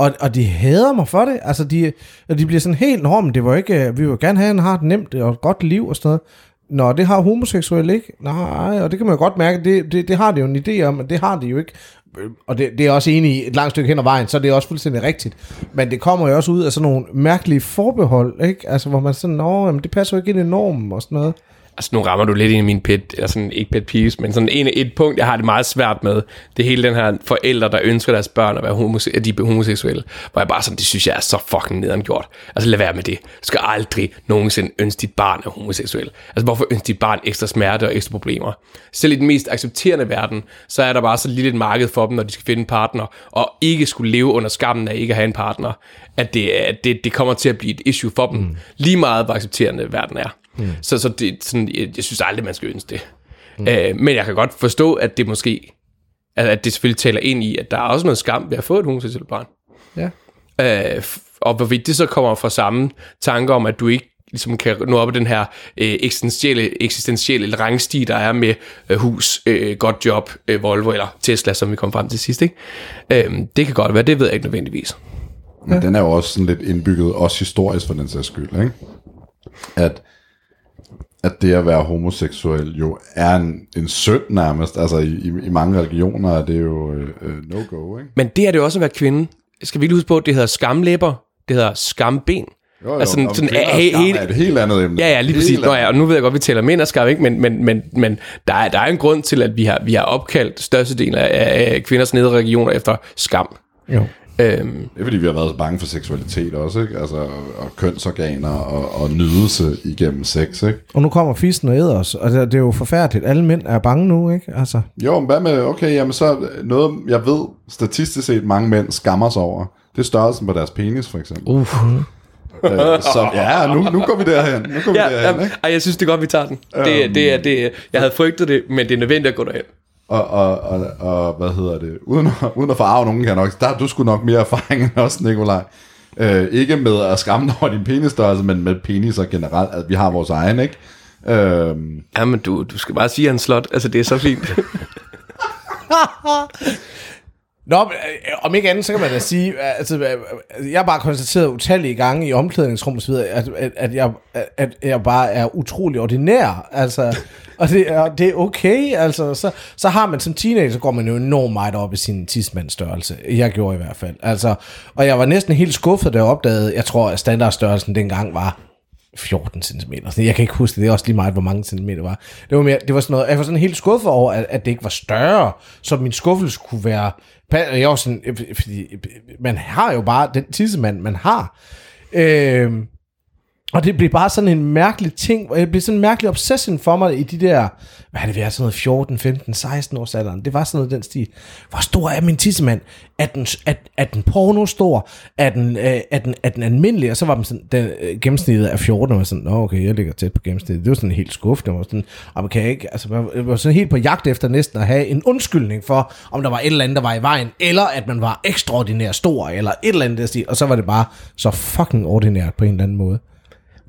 Og, og de hader mig for det, altså de, de bliver sådan helt, nå, men det var ikke, øh, vi vil gerne have, at han har et nemt og et godt liv og sådan noget. Nå, det har homoseksuelle ikke. Nej, og det kan man jo godt mærke, det, det, det har de jo en idé om, men det har de jo ikke. Og det, det er også enig i et langt stykke hen ad vejen, så det er også fuldstændig rigtigt. Men det kommer jo også ud af sådan nogle mærkelige forbehold, ikke? Altså, hvor man sådan, nå, jamen, det passer jo ikke ind i normen og sådan noget. Altså nu rammer du lidt ind i min pet, eller sådan, ikke pet peeves, men sådan en, et punkt, jeg har det meget svært med, det er hele den her forældre, der ønsker deres børn at være homose- at de er homoseksuelle, hvor jeg bare sådan, det synes jeg er så fucking nederen gjort. Altså lad være med det. Du skal aldrig nogensinde ønske dit barn er homoseksuel. Altså hvorfor ønske dit barn ekstra smerte og ekstra problemer? Selv i den mest accepterende verden, så er der bare så lille et marked for dem, når de skal finde en partner, og ikke skulle leve under skammen af ikke at have en partner, at det, at det, det kommer til at blive et issue for dem, mm. lige meget hvor accepterende verden er. Mm. Så, så det, sådan, jeg, jeg synes aldrig, man skal ønske det. Mm. Øh, men jeg kan godt forstå, at det måske, at, at det selvfølgelig taler ind i, at der er også noget skam ved at få et homoseksuelt barn. Ja. Øh, og hvorvidt det så kommer fra samme tanker om, at du ikke ligesom kan nå op i den her øh, eksistentielle, eksistentielle rangstige, der er med øh, hus, øh, godt job, øh, Volvo eller Tesla, som vi kom frem til sidst. Ikke? Øh, det kan godt være, det ved jeg ikke nødvendigvis. Men ja. den er jo også sådan lidt indbygget, også historisk for den sags skyld, ikke? At, at det at være homoseksuel jo er en, en synd nærmest. Altså i, i, i mange religioner er det jo øh, øh, no-go, ikke? Men det er det jo også at være kvinde. Skal vi lige huske på, at det hedder skamlæber, det hedder skamben. Jo, jo, Altså sådan- sådan, og he- skam hele- er et helt andet emne. Ja, ja, lige præcis. Nå ja, og nu ved jeg godt, at vi tæller mænd og skam, ikke? Men, men, men, men der, er, der er en grund til, at vi har, vi har opkaldt størstedelen af, af kvinders nedre regioner efter skam. Jo. Øhm, Det er fordi, vi har været så bange for seksualitet også, ikke? Altså, og, kønsorganer og, og nydelse igennem sex, ikke? Og nu kommer fisten og æder os, og det, det er jo forfærdeligt. Alle mænd er bange nu, ikke? Altså, Jo, men hvad med, okay, jamen så noget, jeg ved statistisk set, mange mænd skammer sig over. Det er størrelsen på deres penis, for eksempel. uh. Øh, så ja, nu, nu går vi derhen. Nu går vi Ja, derhen, ja, ikke? ej, jeg synes, det er godt, vi tager den. Det, Øhm. det, er, det, jeg havde frygtet det, men det er nødvendigt at gå derhen. Og, og, og, og, hvad hedder det? Uden, at- uden at forarve nogen, kan nok. Der har du sgu nok mere erfaring end os, Nikolaj. Øh, ikke med at skamme dig over din penisstørrelse, men med peniser generelt. At vi har vores egen, ikke? Øh, Ja, men du, du skal bare sige, at han slot. Altså, det er så fint. Nå, men, øh, om ikke andet, så kan man da sige, øh, altså, øh, øh, jeg har bare konstateret utallige gange i omklædningsrum og så videre, at, at, at, jeg, at jeg bare er utrolig ordinær, altså, og det er, det er okay, altså, så, så har man som teenager, så går man jo enormt meget op i sin tidsmandsstørrelse, jeg gjorde i hvert fald, altså, og jeg var næsten helt skuffet, da jeg opdagede, jeg tror, at standardstørrelsen dengang var 14 cm. Jeg kan ikke huske det. Det er også lige meget, hvor mange centimeter var. Det var, mere, det var sådan noget, jeg var sådan helt skuffet over, at, at det ikke var større, så min skuffelse kunne være... Jeg var sådan, fordi man har jo bare den tissemand, man har. Øh, og det blev bare sådan en mærkelig ting, og det blev sådan en mærkelig obsession for mig i de der, hvad er det været, sådan noget 14, 15, 16 års alderen. Det var sådan noget den stil. Hvor stor er min tissemand? Er den, er, er den porno stor? Er den, øh, er, den, er den almindelig? Og så var den sådan, den øh, gennemsnittet af 14, og var sådan, nå okay, jeg ligger tæt på gennemsnittet. Det var sådan helt skuffende. Var sådan, om kan kan ikke, altså man var sådan helt på jagt efter næsten at have en undskyldning for, om der var et eller andet, der var i vejen, eller at man var ekstraordinært stor, eller et eller andet der stil. Og så var det bare så fucking ordinært på en eller anden måde.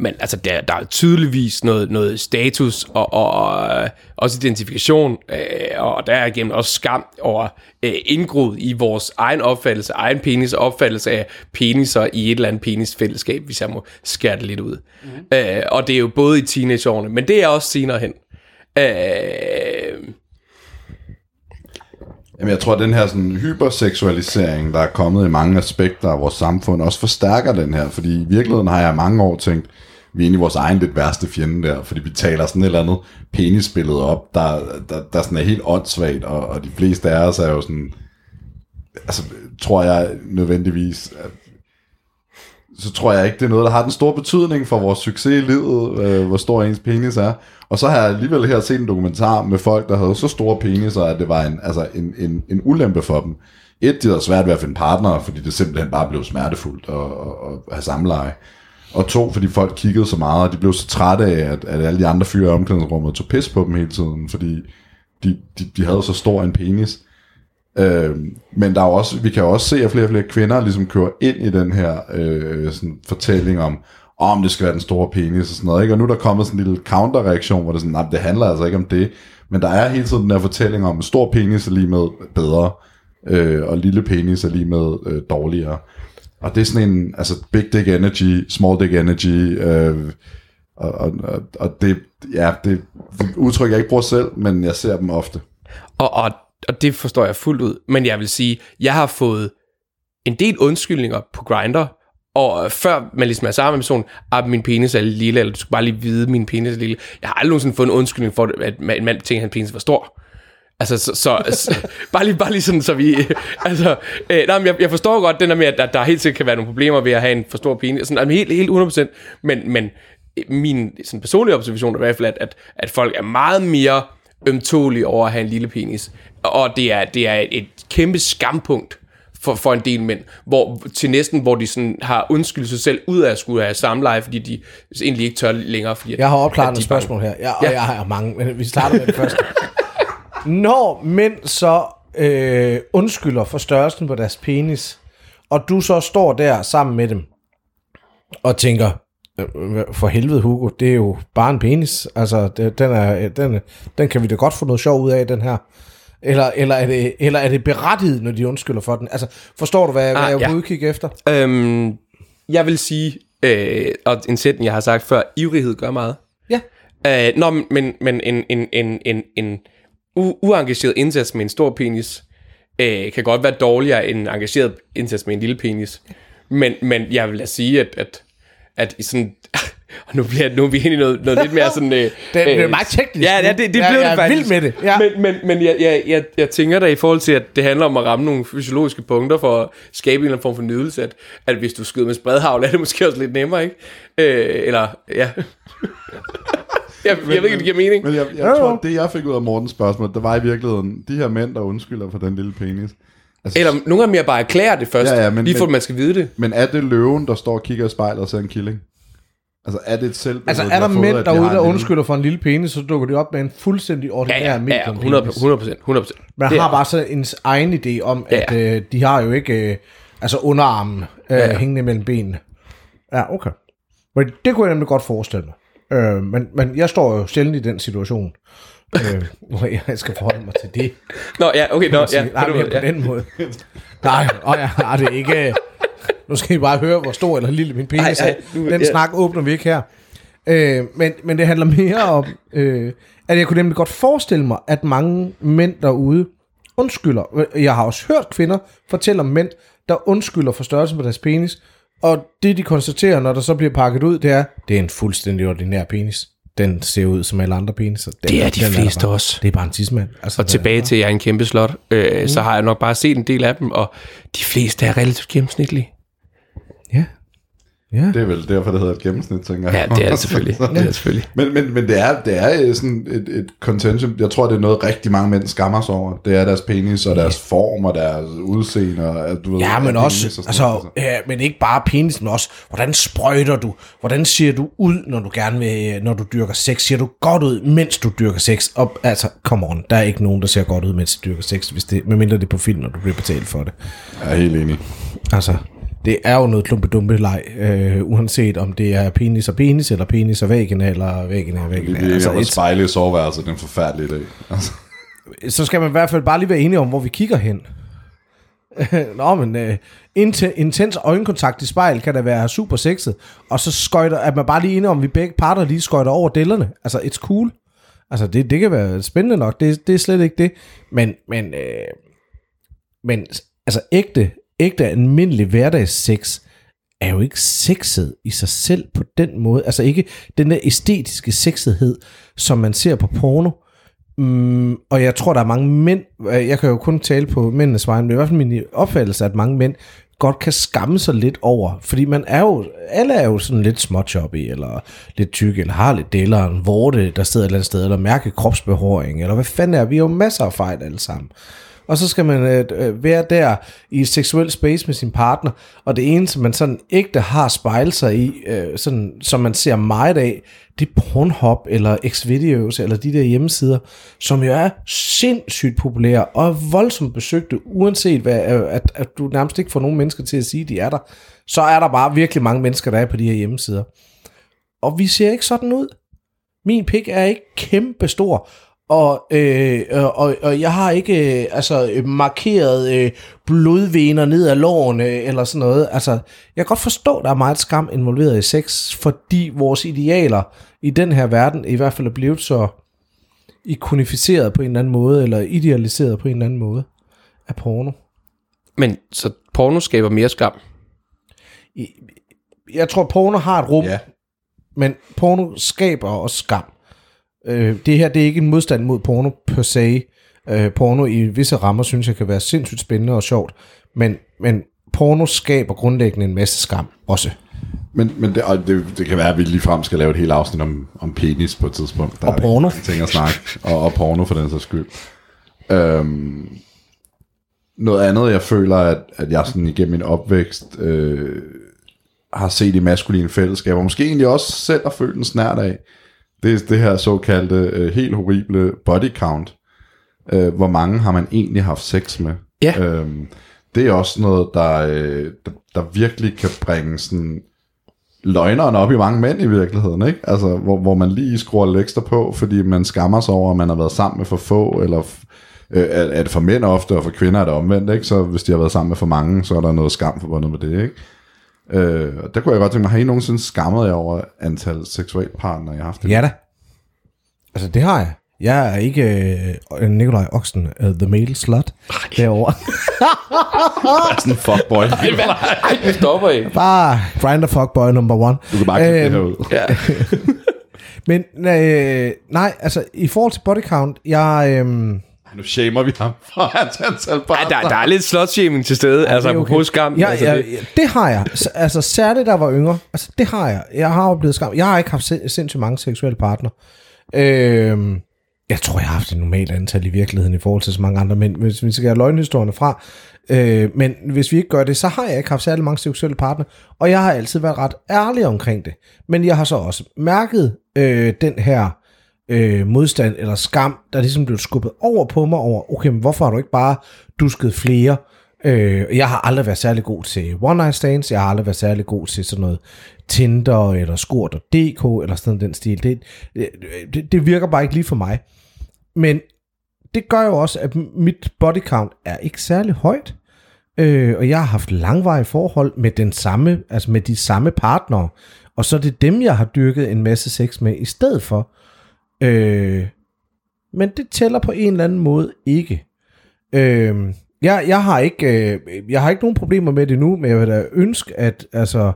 Men altså, der, der er tydeligvis noget, noget status og, og, og også identifikation, øh, og der er igennem også skam over øh, indgroet i vores egen opfattelse, egen penis opfattelse af peniser i et eller andet penisfællesskab, hvis jeg må skære det lidt ud. Mm. Øh, og det er jo både i teenageårene, men det er også senere hen. Øh, Jamen, jeg tror, at den her sådan, hyperseksualisering, der er kommet i mange aspekter af vores samfund, også forstærker den her. Fordi i virkeligheden har jeg mange år tænkt, vi er egentlig vores egen lidt værste fjende der, fordi vi taler sådan et eller andet penisbillede op, der, der, der sådan er helt åndssvagt, og, og de fleste af os er jo sådan, altså tror jeg nødvendigvis, at, så tror jeg ikke, det er noget, der har den store betydning for vores succes i livet, øh, hvor stor ens penis er. Og så har jeg alligevel her set en dokumentar med folk, der havde så store peniser, at det var en, altså en, en, en ulempe for dem. Et, de havde svært ved at finde partnere, fordi det simpelthen bare blev smertefuldt at, at, at have samleje. Og to, fordi folk kiggede så meget, og de blev så trætte af, at, at alle de andre fyre i omklædningsrummet tog pis på dem hele tiden, fordi de, de, de havde så stor en penis. Øh, men der er også, vi kan også se, at flere og flere kvinder ligesom kører ind i den her øh, sådan fortælling om, om det skal være den store penis og sådan noget. Ikke? Og nu er der kommet sådan en lille counterreaktion, hvor det er sådan, nej, det handler altså ikke om det. Men der er hele tiden den her fortælling om, at stor penis er lige med bedre, øh, og lille penis er lige med øh, dårligere. Og det er sådan en, altså big dick energy, small dick energy, øh, og, og, og, det, ja, det, det udtryk jeg ikke bruger selv, men jeg ser dem ofte. Og, og, og det forstår jeg fuldt ud. Men jeg vil sige, jeg har fået en del undskyldninger på Grinder, og før man ligesom er sammen med personen, at min penis er lille, eller du skal bare lige vide, min penis er lille. Jeg har aldrig nogensinde fået en undskyldning for, at en mand tænker, at hans penis var stor. Altså, så, så, så bare, lige, bare lige sådan, så vi... Altså, øh, nej, men jeg, jeg forstår godt den der med, at der, der helt sikkert kan være nogle problemer ved at have en for stor penis. Sådan, altså, helt, helt 100%. Men, men min sådan, personlige observation er i hvert fald, at, at, at folk er meget mere ømtålige over at have en lille penis. Og det er, det er et, kæmpe skampunkt for, for en del mænd, hvor, til næsten, hvor de sådan har undskyldt sig selv ud af at skulle have samleje, fordi de egentlig ikke tør længere. Fordi jeg har opklaret et spørgsmål her, jeg, og ja. jeg har mange, men vi starter med det første. Når mænd så øh, undskylder for størrelsen på deres penis, og du så står der sammen med dem, og tænker, øh, for helvede Hugo, det er jo bare en penis, altså det, den, er, den, den kan vi da godt få noget sjov ud af, den her. Eller, eller, er det, eller er det berettiget, når de undskylder for den? Altså, forstår du, hvad, ah, hvad jeg er ja. udkigge efter? Øhm, jeg vil sige, øh, og en sætning, jeg har sagt før, ivrighed gør meget. Ja. Øh, nå, men, men en, en, en, en, en u- uengageret indsats med en stor penis, øh, kan godt være dårligere end en engageret indsats med en lille penis. Men, men jeg vil da sige, at, at, at i sådan og nu, bliver, nu er vi inde i noget, noget lidt mere sådan... Øh, det, det er øh, meget teknisk. Ja, ja det, det blev ja, det faktisk. Jeg er vild med det. Ja. Men, men, men jeg, jeg, jeg, jeg tænker da i forhold til, at det handler om at ramme nogle fysiologiske punkter for at skabe en eller anden form for nydelse, at, at hvis du skyder med spredhavl, er det måske også lidt nemmere, ikke? Øh, eller, ja... jeg, men, jeg ved ikke, det giver mening. Men jeg, jeg ja, tror, det jeg fik ud af Mortens spørgsmål, det var i virkeligheden, de her mænd, der undskylder for den lille penis. Altså, Eller nogle af dem, jeg bare erklærer det først, ja, ja, men, lige for at man skal vide det. Men er det løven, der står og kigger i spejlet og ser en killing? Altså er det et selv Altså er der mænd derude, der undskylder for en lille penis, så dukker de op med en fuldstændig ordinær ja, ja, ja, 100 100 100% Man har bare så en egen idé om, at ja. øh, de har jo ikke øh, altså underarmen øh, ja, ja. hængende mellem benene. Ja, okay. Men det kunne jeg nemlig godt forestille mig. Øh, men, men jeg står jo sjældent i den situation, øh, hvor jeg skal forholde mig til det. Nå, ja, okay, nå, ja. Nej, på, ja. på den måde. Nej, og ja, nej, det ikke... Nu skal I bare høre, hvor stor eller lille min penis er. Den ja. snak åbner vi ikke her. Øh, men, men det handler mere om, øh, at jeg kunne nemlig godt forestille mig, at mange mænd derude undskylder. Jeg har også hørt kvinder fortælle om mænd, der undskylder for størrelsen på deres penis, og det, de konstaterer, når der så bliver pakket ud, det er, det er en fuldstændig ordinær penis. Den ser ud som alle andre peniser. Den, det er de den fleste er bare, også. Det er bare en tidsmand. Altså, og tilbage er, til, at jeg er en kæmpe slot, øh, mm. så har jeg nok bare set en del af dem, og de fleste er relativt gennemsnitlige. Ja. Ja. Det er vel derfor, det hedder et gennemsnit, tænker jeg. Ja, det er det selvfølgelig. Det er selvfølgelig. Men, men, men det er, det er øh, sådan et, et contention. Jeg tror, det er noget, rigtig mange mænd skammer sig over. Det er deres penis og deres form og deres udseende. Og, du ved, Ja, men også, og sådan noget. altså, ja, men ikke bare penis, men også, hvordan sprøjter du? Hvordan ser du ud, når du gerne vil, når du dyrker sex? Ser du godt ud, mens du dyrker sex? Og, altså, come on, der er ikke nogen, der ser godt ud, mens de dyrker sex, hvis det, medmindre det er på film, når du bliver betalt for det. Jeg er helt enig. Altså, det er jo noget klumpedumpe leg, øh, uanset om det er penis og penis, eller penis og vagina, eller vagina og vagina. Altså, altså, et, spejle i soveværelset, det er en forfærdelig idé. Altså, så skal man i hvert fald bare lige være enige om, hvor vi kigger hen. Nå, men øh, inten- intens øjenkontakt i spejl kan da være super sexet, og så skøjter, at man bare lige enige om, vi begge parter lige skøjter over dellerne. Altså, it's cool. Altså, det, det kan være spændende nok, det, det er slet ikke det. Men, men, øh, men altså, ægte, ægte almindelig hverdagssex er jo ikke sexet i sig selv på den måde. Altså ikke den der æstetiske sexethed, som man ser på porno. Mm, og jeg tror, der er mange mænd, øh, jeg kan jo kun tale på mændenes vegne, men i hvert fald min opfattelse, at mange mænd godt kan skamme sig lidt over, fordi man er jo, alle er jo sådan lidt småchoppy, eller lidt tyk, eller har lidt deler, en vorte, der sidder et eller andet sted, eller mærke kropsbehåring, eller hvad fanden er, vi har jo masser af fejl alle sammen. Og så skal man øh, øh, være der i et seksuelt space med sin partner, og det eneste, man sådan ægte har spejlet sig i, øh, sådan, som man ser meget af, det er Pornhub eller Xvideos eller de der hjemmesider, som jo er sindssygt populære og voldsomt besøgte, uanset hvad, øh, at, at du nærmest ikke får nogen mennesker til at sige, at de er der. Så er der bare virkelig mange mennesker, der er på de her hjemmesider. Og vi ser ikke sådan ud. Min pik er ikke kæmpe stor, og, øh, og, og jeg har ikke øh, altså, øh, markeret øh, blodvener ned ad lårene eller sådan noget. Altså, jeg kan godt forstå, at der er meget skam involveret i sex, fordi vores idealer i den her verden i hvert fald er blevet så ikonificeret på en eller anden måde, eller idealiseret på en eller anden måde af porno. Men så porno skaber mere skam. Jeg tror, porno har et rum, ja. men porno skaber også skam. Øh, det her det er ikke en modstand mod porno per se. Øh, porno i visse rammer synes jeg kan være sindssygt spændende og sjovt, men, men porno skaber grundlæggende en masse skam også. Men, men det, og det, det kan være, at vi lige frem skal lave et helt afsnit om, om penis på et tidspunkt. Der Og er porno. mange ting at snakke. Og, og porno for den sags skyld. Øhm, noget andet, jeg føler, at, at jeg sådan igennem min opvækst øh, har set i maskuline fællesskaber, måske egentlig også selv har følt en snært af, det er det her såkaldte øh, helt horrible body count. Øh, hvor mange har man egentlig haft sex med? Ja. Øhm, det er også noget, der, øh, der, der virkelig kan bringe sådan løgneren op i mange mænd i virkeligheden, ikke? Altså, hvor, hvor man lige skruer lidt ekstra på, fordi man skammer sig over, at man har været sammen med for få, eller øh, er, det for mænd ofte, og for kvinder er det omvendt, ikke? Så hvis de har været sammen med for mange, så er der noget skam forbundet med det, ikke? Øh, og der kunne jeg godt tænke mig, har I nogensinde skammet jer over antal seksualpartnere, jeg har haft? Ja da. Altså, det har jeg. Jeg er ikke øh, Nikolaj Oxen, uh, the male slut, derovre. er sådan en fuckboy. Ej, du stopper ikke. Bare grinder fuckboy number one. Du kan bare klippe det Øhm, her ud. Ja. Men øh, nej, altså i forhold til body count, jeg... Øh, Nu shamer vi ham for hans antal Ej, partnere. der, der er lidt slotshaming til stede. Altså, det er okay. på skam. Ja, altså, ja, det, ja, det har jeg. Altså særligt, da jeg var yngre. Altså det har jeg. Jeg har oplevet skam. Jeg har ikke haft sind- sindssygt mange seksuelle partnere. Øh, jeg tror, jeg har haft et normalt antal i virkeligheden i forhold til så mange andre mænd, hvis vi skal have løgnhistorierne fra. Øh, men hvis vi ikke gør det, så har jeg ikke haft særlig mange seksuelle partnere, og jeg har altid været ret ærlig omkring det. Men jeg har så også mærket øh, den her øh, modstand eller skam, der ligesom blev skubbet over på mig over, okay, men hvorfor har du ikke bare dusket flere? Øh, jeg har aldrig været særlig god til one night stands, jeg har aldrig været særlig god til sådan noget Tinder eller Skort.dk eller sådan den stil. Det, øh, det, det virker bare ikke lige for mig. Men det gør jo også, at mit body count er ikke særlig højt. Øh, og jeg har haft langvarige forhold med den samme, altså med de samme partnere. Og så er det dem, jeg har dyrket en masse sex med i stedet for. Øh, men det tæller på en eller anden måde ikke. Øh, jeg, jeg, har ikke, øh, jeg har ikke nogen problemer med det nu, men jeg vil da ønske, at altså,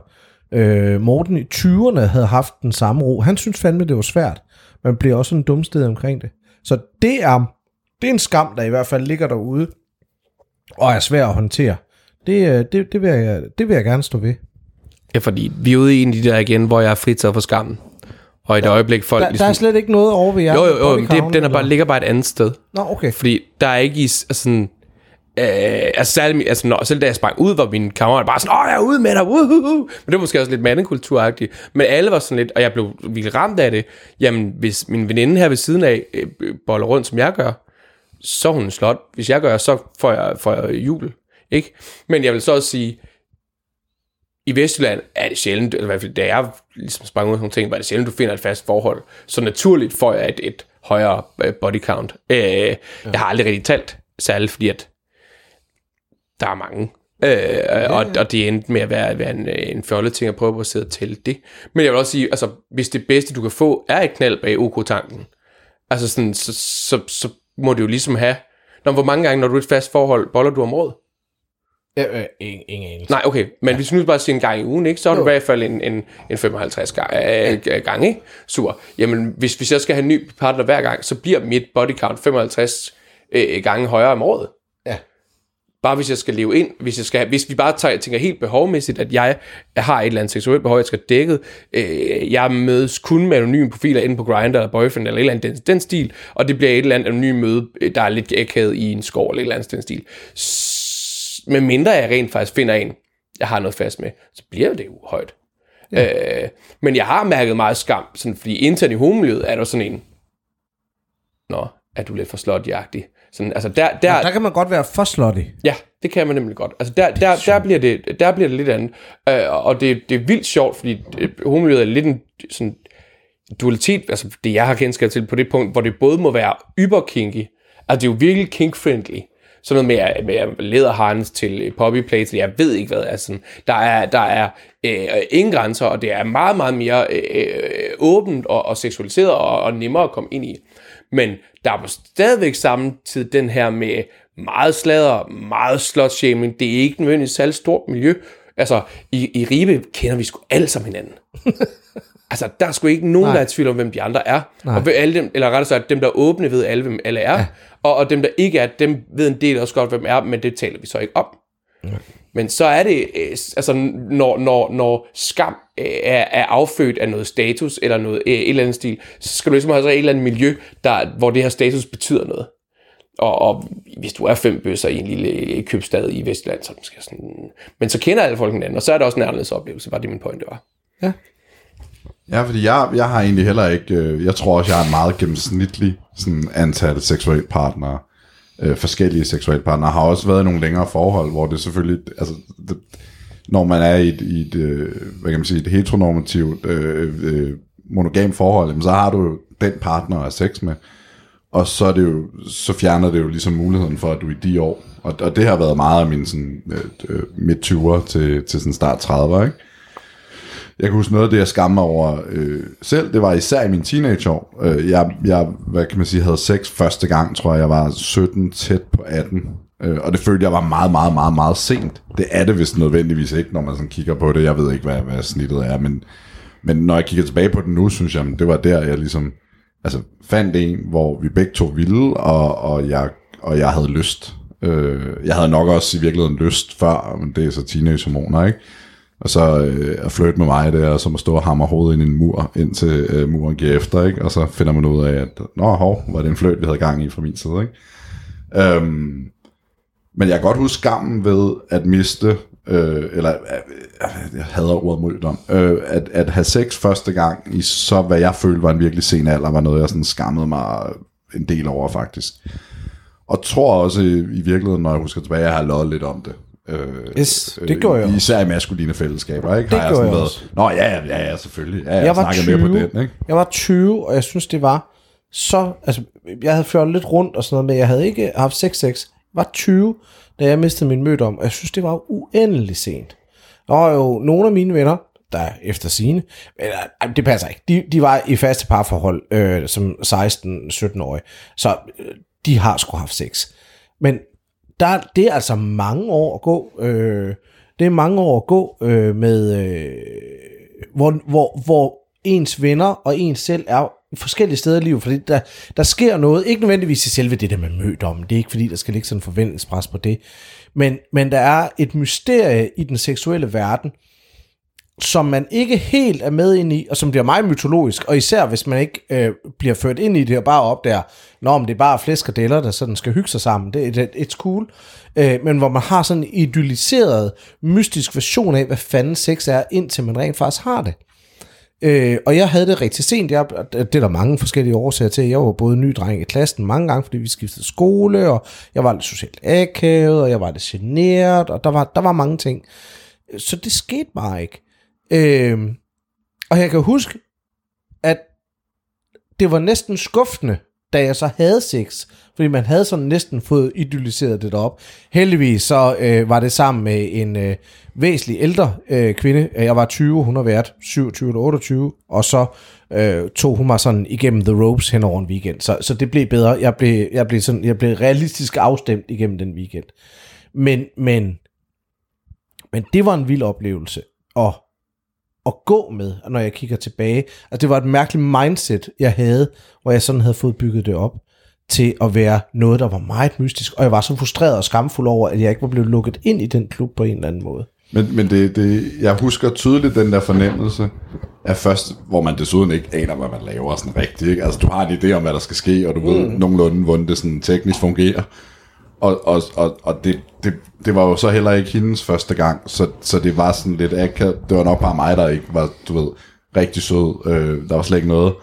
øh, Morten i 20'erne havde haft den samme ro. Han synes fandme, det var svært. Man bliver også en dumsted omkring det. Så det er, det er en skam, der i hvert fald ligger derude, og er svær at håndtere. Det, øh, det, det, vil, jeg, det vil jeg gerne stå ved. Ja, fordi vi er ude i en af de der igen, hvor jeg er fritaget for skammen. Og i et øjeblik folk... Der, der er slet ikke noget over ved jer. jo, jo, jo, men det, den er bare, ligger bare et andet sted. Nå, okay. Fordi der er ikke i altså sådan... Øh, altså, særlig, altså når, selv da jeg sprang ud, var min kammerat bare sådan, åh, jeg er ude med dig, woohoo! Men det var måske også lidt mandekulturagtigt. Men alle var sådan lidt, og jeg blev virkelig ramt af det. Jamen, hvis min veninde her ved siden af øh, boller rundt, som jeg gør, så er hun en slot. Hvis jeg gør, så får jeg, får jeg jul. Ikke? Men jeg vil så også sige, i Vestjylland er det sjældent, eller i hvert fald da jeg ligesom sprang ud af sådan nogle ting, var det sjældent, du finder et fast forhold. Så naturligt får jeg et, et højere øh, body count. Øh, ja. Jeg har aldrig rigtig talt, særligt fordi at der er mange. Øh, ja, og, og det endte med at være, være en, en fjollet ting at prøve at sidde tælle det. Men jeg vil også sige, altså, hvis det bedste du kan få er et knald bag OK-tanken, altså sådan, så, så, så må det jo ligesom have, Nå, hvor mange gange, når du er et fast forhold, boller du om året? Ja, øh, ingen, ingen anelse. Nej, okay, men ja. hvis nu bare siger en gang i ugen, ikke, så er du i hvert fald en, en, en 55 gang, øh, gang, ikke? Super. Jamen, hvis, hvis jeg skal have en ny partner hver gang, så bliver mit body count 55 øh, gange højere om året. Ja. Bare hvis jeg skal leve ind, hvis, jeg skal, hvis vi bare tager, tænker helt behovmæssigt, at jeg har et eller andet seksuelt behov, jeg skal dækket, øh, jeg mødes kun med anonyme profiler inde på Grindr eller Boyfriend eller et eller andet den, den stil, og det bliver et eller andet anonymt møde, øh, der er lidt akavet i en skov eller et eller andet den stil. S- med mindre jeg rent faktisk finder en, jeg har noget fast med, så bliver det jo højt. Ja. Øh, men jeg har mærket meget skam, sådan, fordi internt i homomiljøet er der sådan en, nå, er du lidt for slotjagtig? Sådan, altså der, der, Der kan man godt være for slutty. Ja, det kan man nemlig godt. Altså der, der, der, bliver, det, der bliver det lidt andet. Øh, og det, det er vildt sjovt, fordi øh, homomiljøet er lidt en sådan, dualitet, altså det jeg har kendskab til på det punkt, hvor det både må være yberkinky, altså det er jo virkelig kink-friendly, sådan noget med, med hans til poppy poppyplates, jeg ved ikke hvad, altså der er, der er øh, ingen grænser, og det er meget, meget mere øh, øh, åbent og, og seksualiseret og, og nemmere at komme ind i. Men der er på stadigvæk samtidig den her med meget sladder, meget slutshaming. Det er ikke nødvendigvis særlig stort miljø. Altså, i, i Ribe kender vi sgu alle sammen hinanden. altså, der er sgu ikke nogen, Nej. der er i tvivl om, hvem de andre er. Nej. Og ved alle dem, eller rettere sagt, dem, der er åbne, ved alle, hvem alle er. Ja. Og, og dem, der ikke er, dem ved en del også godt, hvem er, men det taler vi så ikke om. Ja. Men så er det, øh, altså når, når, når skam øh, er, er affødt af noget status, eller noget, øh, et eller andet stil, så skal du ligesom have så et eller andet miljø, der, hvor det her status betyder noget. Og, og hvis du er fem bøsser i en lille købstad i Vestland, så måske sådan... Men så kender alle folk hinanden, og så er det også en anderledes oplevelse, var det min pointe var. Ja. Ja, fordi jeg, jeg har egentlig heller ikke... Øh, jeg tror også, jeg har en meget gennemsnitlig sådan, antal seksuelle partnere. Øh, forskellige seksuelle partnere. Har også været i nogle længere forhold, hvor det selvfølgelig... Altså, det, når man er i et, i et øh, hvad kan man sige, et heteronormativt øh, øh, monogam forhold, jamen, så har du den partner at sex med. Og så, er det jo, så fjerner det jo ligesom muligheden for, at du i de år, og, og det har været meget af min sådan, øh, øh midt 20'er til, til sådan start 30'er, ikke? Jeg kan huske noget af det, jeg skammer over øh, selv, det var især i mine teenageår. Øh, jeg, jeg, hvad kan man sige, havde sex første gang, tror jeg, jeg var 17, tæt på 18. Øh, og det følte jeg var meget, meget, meget, meget sent. Det er det vist nødvendigvis ikke, når man sådan kigger på det. Jeg ved ikke, hvad, hvad snittet er, men, men når jeg kigger tilbage på det nu, synes jeg, det var der, jeg ligesom altså, fandt en, hvor vi begge to ville, og, og, jeg, og jeg havde lyst. Øh, jeg havde nok også i virkeligheden lyst før, men det er så teenagehormoner, ikke? Og så øh, at flytte med mig der, og så må stå og hamre hovedet ind i en mur, indtil øh, muren giver efter, ikke? Og så finder man ud af, at nå, hov, var det en fløjt, vi havde gang i fra min side, ikke? Øhm, men jeg kan godt huske skammen ved at miste, øh, eller øh, jeg hader ordet muldom, øh, at, at have sex første gang i så, hvad jeg følte var en virkelig sen alder, var noget, jeg sådan skammede mig en del over faktisk. Og tror også i, i virkeligheden, når jeg husker tilbage, at jeg har løjet lidt om det. Øh, Yes, det gjorde jeg. Især i maskuline fællesskaber, ikke? Det har jeg sådan jeg været. Nå ja, ja, ja, selvfølgelig. Ja, jeg, Jeg var snakker mere 20. på den, ikke? Jeg var 20, og jeg synes, det var så... Altså, jeg havde fjollet lidt rundt og sådan noget, men jeg havde ikke haft sex sex. Jeg var 20, da jeg mistede min mødt om, og jeg synes, det var uendelig sent. Der var jo nogle af mine venner, der efter sine, ej, det passer ikke, de, de var i faste parforhold øh, som 16-17-årige, så øh, de har sgu haft sex. Men der, det er altså mange år at gå, øh, det er mange år at gå øh, med, øh, hvor, hvor, hvor ens venner og ens selv er forskellige steder i livet, fordi der, der sker noget, ikke nødvendigvis i selve det der med mødt om, det er ikke fordi, der skal ligge sådan en forventningspres på det, men, men der er et mysterie i den seksuelle verden, som man ikke helt er med ind i, og som bliver meget mytologisk, og især hvis man ikke øh, bliver ført ind i det og bare opdager, når om det er bare flæsk og deller, der sådan skal hygge sig sammen, det, det et cool, øh, men hvor man har sådan en idealiseret, mystisk version af, hvad fanden sex er, indtil man rent faktisk har det. Øh, og jeg havde det rigtig sent. Jeg, det er der mange forskellige årsager til. Jeg var både ny dreng i klassen mange gange, fordi vi skiftede skole, og jeg var lidt socialt akavet, og jeg var lidt generet, og der var, der var mange ting. Så det skete bare ikke. Øh, og jeg kan huske, at det var næsten skuffende, da jeg så havde sex, fordi man havde sådan næsten fået idealiseret det op. Heldigvis så øh, var det sammen med en øh, væsentlig ældre øh, kvinde. Øh, jeg var 20, hun har været 27 eller 28, og så øh, tog hun mig sådan igennem the ropes hen over en weekend. Så, så det blev bedre. Jeg blev, jeg blev, sådan, jeg blev realistisk afstemt igennem den weekend. Men, men, men det var en vild oplevelse. Og at gå med, når jeg kigger tilbage. Altså det var et mærkeligt mindset, jeg havde, hvor jeg sådan havde fået bygget det op til at være noget, der var meget mystisk, og jeg var så frustreret og skamfuld over, at jeg ikke var blevet lukket ind i den klub på en eller anden måde. Men, men det, det, jeg husker tydeligt den der fornemmelse af først, hvor man desuden ikke aner, hvad man laver sådan rigtigt. Ikke? Altså du har en idé om, hvad der skal ske, og du mm. ved nogenlunde, hvordan det sådan teknisk fungerer. Og, og, og, og det, det, det var jo så heller ikke hendes første gang, så, så det var sådan lidt akavet. Det var nok bare mig, der ikke var, du ved, rigtig sød. Øh, der var slet ikke noget.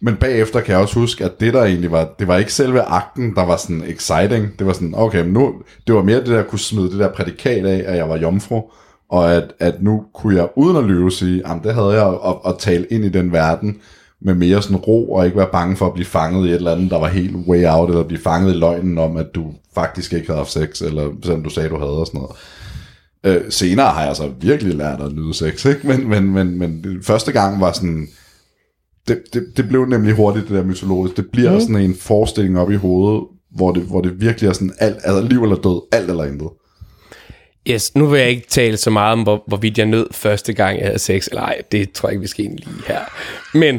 Men bagefter kan jeg også huske, at det der egentlig var, det var ikke selve akten, der var sådan exciting. Det var sådan, okay, men nu, det var mere det der, kunne smide det der prædikat af, at jeg var jomfru, og at, at nu kunne jeg uden at lyve sige, at det havde jeg at, at tale ind i den verden, med mere sådan ro, og ikke være bange for at blive fanget i et eller andet, der var helt way out, eller blive fanget i løgnen om, at du faktisk ikke havde haft sex, eller selvom du sagde, du havde og sådan noget. Øh, senere har jeg så virkelig lært at nyde sex, ikke? Men, men, men, men første gang var sådan, det, det, det blev nemlig hurtigt det der mytologisk. Det bliver mm. sådan en forestilling op i hovedet, hvor det, hvor det virkelig er sådan alt, altså liv eller død, alt eller intet. Yes, nu vil jeg ikke tale så meget om, hvor, hvorvidt jeg nød første gang, jeg havde sex. Eller ej, det tror jeg ikke, vi skal ind lige her. Men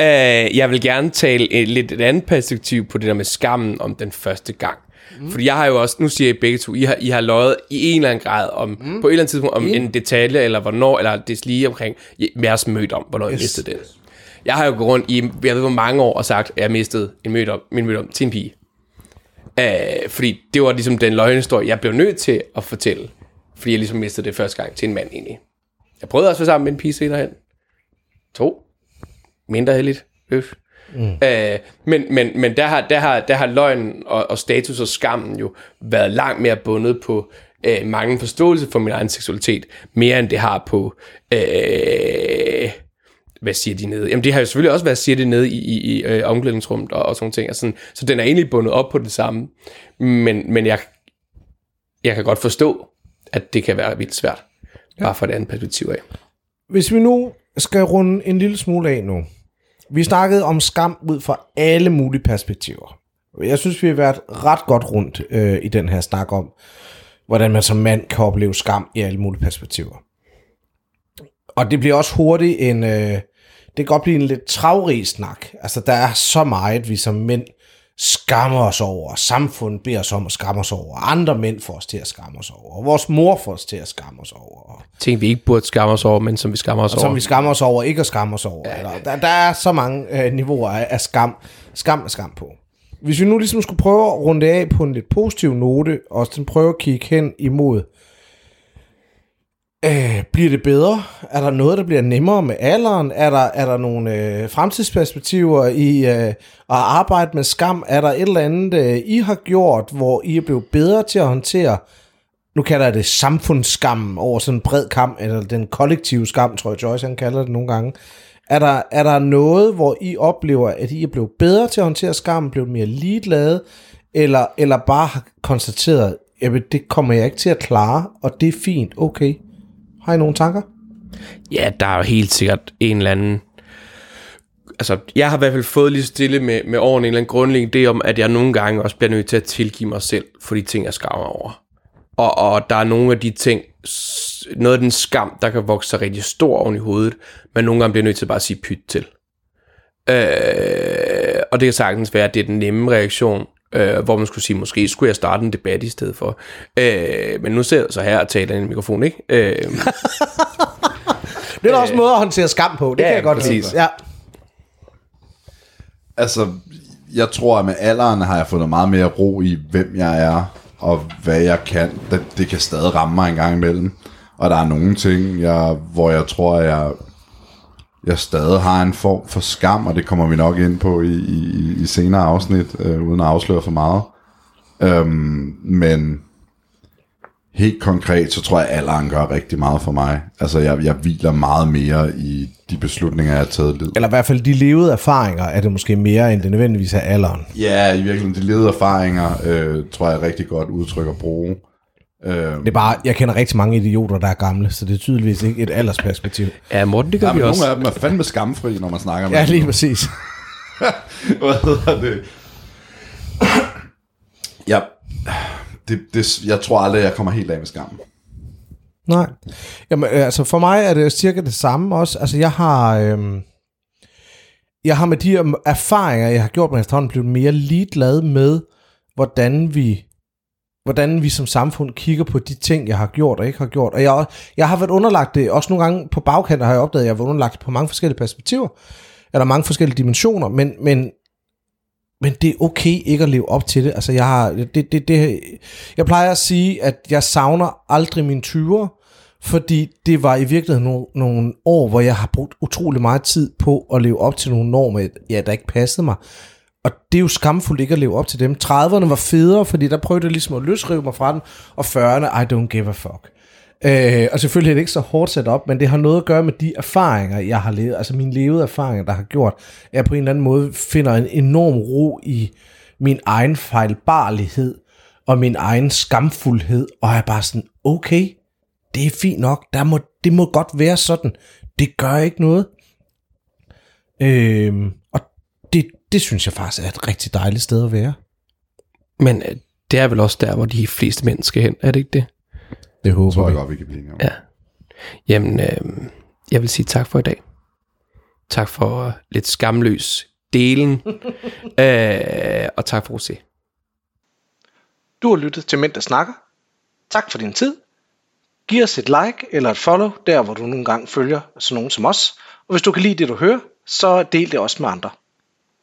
øh, jeg vil gerne tale et, lidt et andet perspektiv på det der med skammen om den første gang. Mm. Fordi jeg har jo også, nu siger jeg begge to, I har, I har løjet i en eller anden grad om, mm. på et eller andet tidspunkt om mm. en detalje, eller hvornår, eller det lige omkring jeres mødt om, hvornår yes. I mistede det. Jeg har jo gået rundt i, jeg ved hvor mange år, og sagt, at jeg mistede en mødt om, min mødt om til en pige. Uh, fordi det var ligesom den løgnehistorie, jeg blev nødt til at fortælle. Fordi jeg ligesom mistede det første gang til en mand egentlig. Jeg prøvede også at være sammen med en pige senere hen. To. Mindre heldigt. Øf. Mm. Uh, men men, men der, har, der, har, der har løgn og, og status og skammen jo været langt mere bundet på uh, mange forståelse for min egen seksualitet, mere end det har på uh, hvad siger de nede? Jamen det har jo selvfølgelig også, hvad siger de nede i, i, i øh, omklædningsrummet og, og sådan ting. Og sådan, så den er egentlig bundet op på det samme. Men, men jeg, jeg kan godt forstå, at det kan være vildt svært. Ja. Bare fra et andet perspektiv af. Hvis vi nu skal runde en lille smule af nu. Vi snakkede om skam ud fra alle mulige perspektiver. Jeg synes, vi har været ret godt rundt øh, i den her snak om, hvordan man som mand kan opleve skam i alle mulige perspektiver. Og det bliver også hurtigt en, øh, det kan godt blive en lidt travrig snak. Altså, der er så meget, vi som mænd skammer os over. Samfundet beder os om at skamme os over. Andre mænd får os til at skamme os over. Og vores mor får os til at skamme os over. Ting, vi ikke burde skamme os over, men som vi skammer os og over. Som vi skammer os over, ikke at skamme os over. Ja, Eller, der, der er så mange øh, niveauer af, af skam, skam og skam på. Hvis vi nu ligesom skulle prøve at runde af på en lidt positiv note, og prøve at kigge hen imod Øh, bliver det bedre? Er der noget, der bliver nemmere med alderen? Er der, er der nogle øh, fremtidsperspektiver i øh, at arbejde med skam? Er der et eller andet, øh, I har gjort, hvor I er blevet bedre til at håndtere, nu kalder jeg det samfundsskam over sådan en bred kamp, eller den kollektive skam, tror jeg Joyce han kalder det nogle gange. Er der, er der noget, hvor I oplever, at I er blevet bedre til at håndtere skam, blevet mere ligeglade, eller, eller bare har konstateret, at det kommer jeg ikke til at klare, og det er fint, okay? Har I nogle tanker? Ja, der er jo helt sikkert en eller anden... Altså, jeg har i hvert fald fået lige stille med, med årene en eller anden grundlæggende idé om, at jeg nogle gange også bliver nødt til at tilgive mig selv for de ting, jeg skammer over. Og, og der er nogle af de ting, noget af den skam, der kan vokse sig rigtig stor oven i hovedet, men nogle gange bliver nødt til bare at sige pyt til. Øh, og det kan sagtens være, at det er den nemme reaktion, øh, hvor man skulle sige, måske skulle jeg starte en debat i stedet for. Øh, men nu ser jeg så her og taler i en mikrofon, ikke? Øh, Det er da også en måde at håndtere skam på. Det Ja, kan jeg godt præcis. lide. Ja. Altså, jeg tror, at med alderen har jeg fået meget mere ro i, hvem jeg er, og hvad jeg kan. Det, det kan stadig ramme mig en gang imellem. Og der er nogle ting, jeg, hvor jeg tror, at jeg, jeg stadig har en form for skam, og det kommer vi nok ind på i, i, i senere afsnit, øh, uden at afsløre for meget. Øhm, men helt konkret, så tror jeg, at alderen gør rigtig meget for mig. Altså, jeg, jeg hviler meget mere i de beslutninger, jeg har taget livet. Eller i hvert fald de levede erfaringer, er det måske mere, end det nødvendigvis er alderen. Ja, i virkeligheden, de levede erfaringer, øh, tror jeg er rigtig godt udtryk at bruge. Øh, Det er bare, jeg kender rigtig mange idioter, der er gamle, så det er tydeligvis ikke et aldersperspektiv. Ja, Morten, det gør ja, vi også. nogle af dem er fandme skamfri, når man snakker med Ja, lige præcis. Hvad hedder det? Ja, det, det, jeg tror aldrig, jeg kommer helt af med skammen. Nej. Jamen, øh, altså for mig er det cirka det samme også. Altså jeg har... Øhm, jeg har med de erfaringer, jeg har gjort mig efterhånden, blevet mere ligeglad med, hvordan vi hvordan vi som samfund kigger på de ting, jeg har gjort og ikke har gjort. Og jeg, jeg har været underlagt det, også nogle gange på bagkanten har jeg opdaget, at jeg har været underlagt det på mange forskellige perspektiver, eller mange forskellige dimensioner, men, men, men det er okay ikke at leve op til det. Altså jeg har, det, det, det, jeg plejer at sige, at jeg savner aldrig mine 20'er, fordi det var i virkeligheden nogle, nogle år, hvor jeg har brugt utrolig meget tid på at leve op til nogle normer, ja, der ikke passede mig. Og det er jo skamfuldt ikke at leve op til dem. 30'erne var federe, fordi der prøvede jeg ligesom at løsrive mig fra den, og 40'erne, I don't give a fuck. Øh, og selvfølgelig er det ikke så hårdt sat op, men det har noget at gøre med de erfaringer, jeg har levet, altså mine levede erfaringer, der har gjort, at jeg på en eller anden måde finder en enorm ro i min egen fejlbarlighed, og min egen skamfuldhed, og er bare sådan, okay, det er fint nok, der må, det må godt være sådan, det gør ikke noget. Øh, og det, synes jeg faktisk er et rigtig dejligt sted at være. Men øh, det er vel også der, hvor de fleste mænd skal hen, er det ikke det? Det Jeg håber tror jeg jeg. godt, vi kan blive enige om. Ja. Jamen, øh, jeg vil sige tak for i dag. Tak for øh, lidt skamløs delen. øh, og tak for at se. Du har lyttet til Mænd, der snakker. Tak for din tid. Giv os et like eller et follow, der hvor du nogle gange følger sådan nogen som os. Og hvis du kan lide det, du hører, så del det også med andre.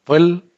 12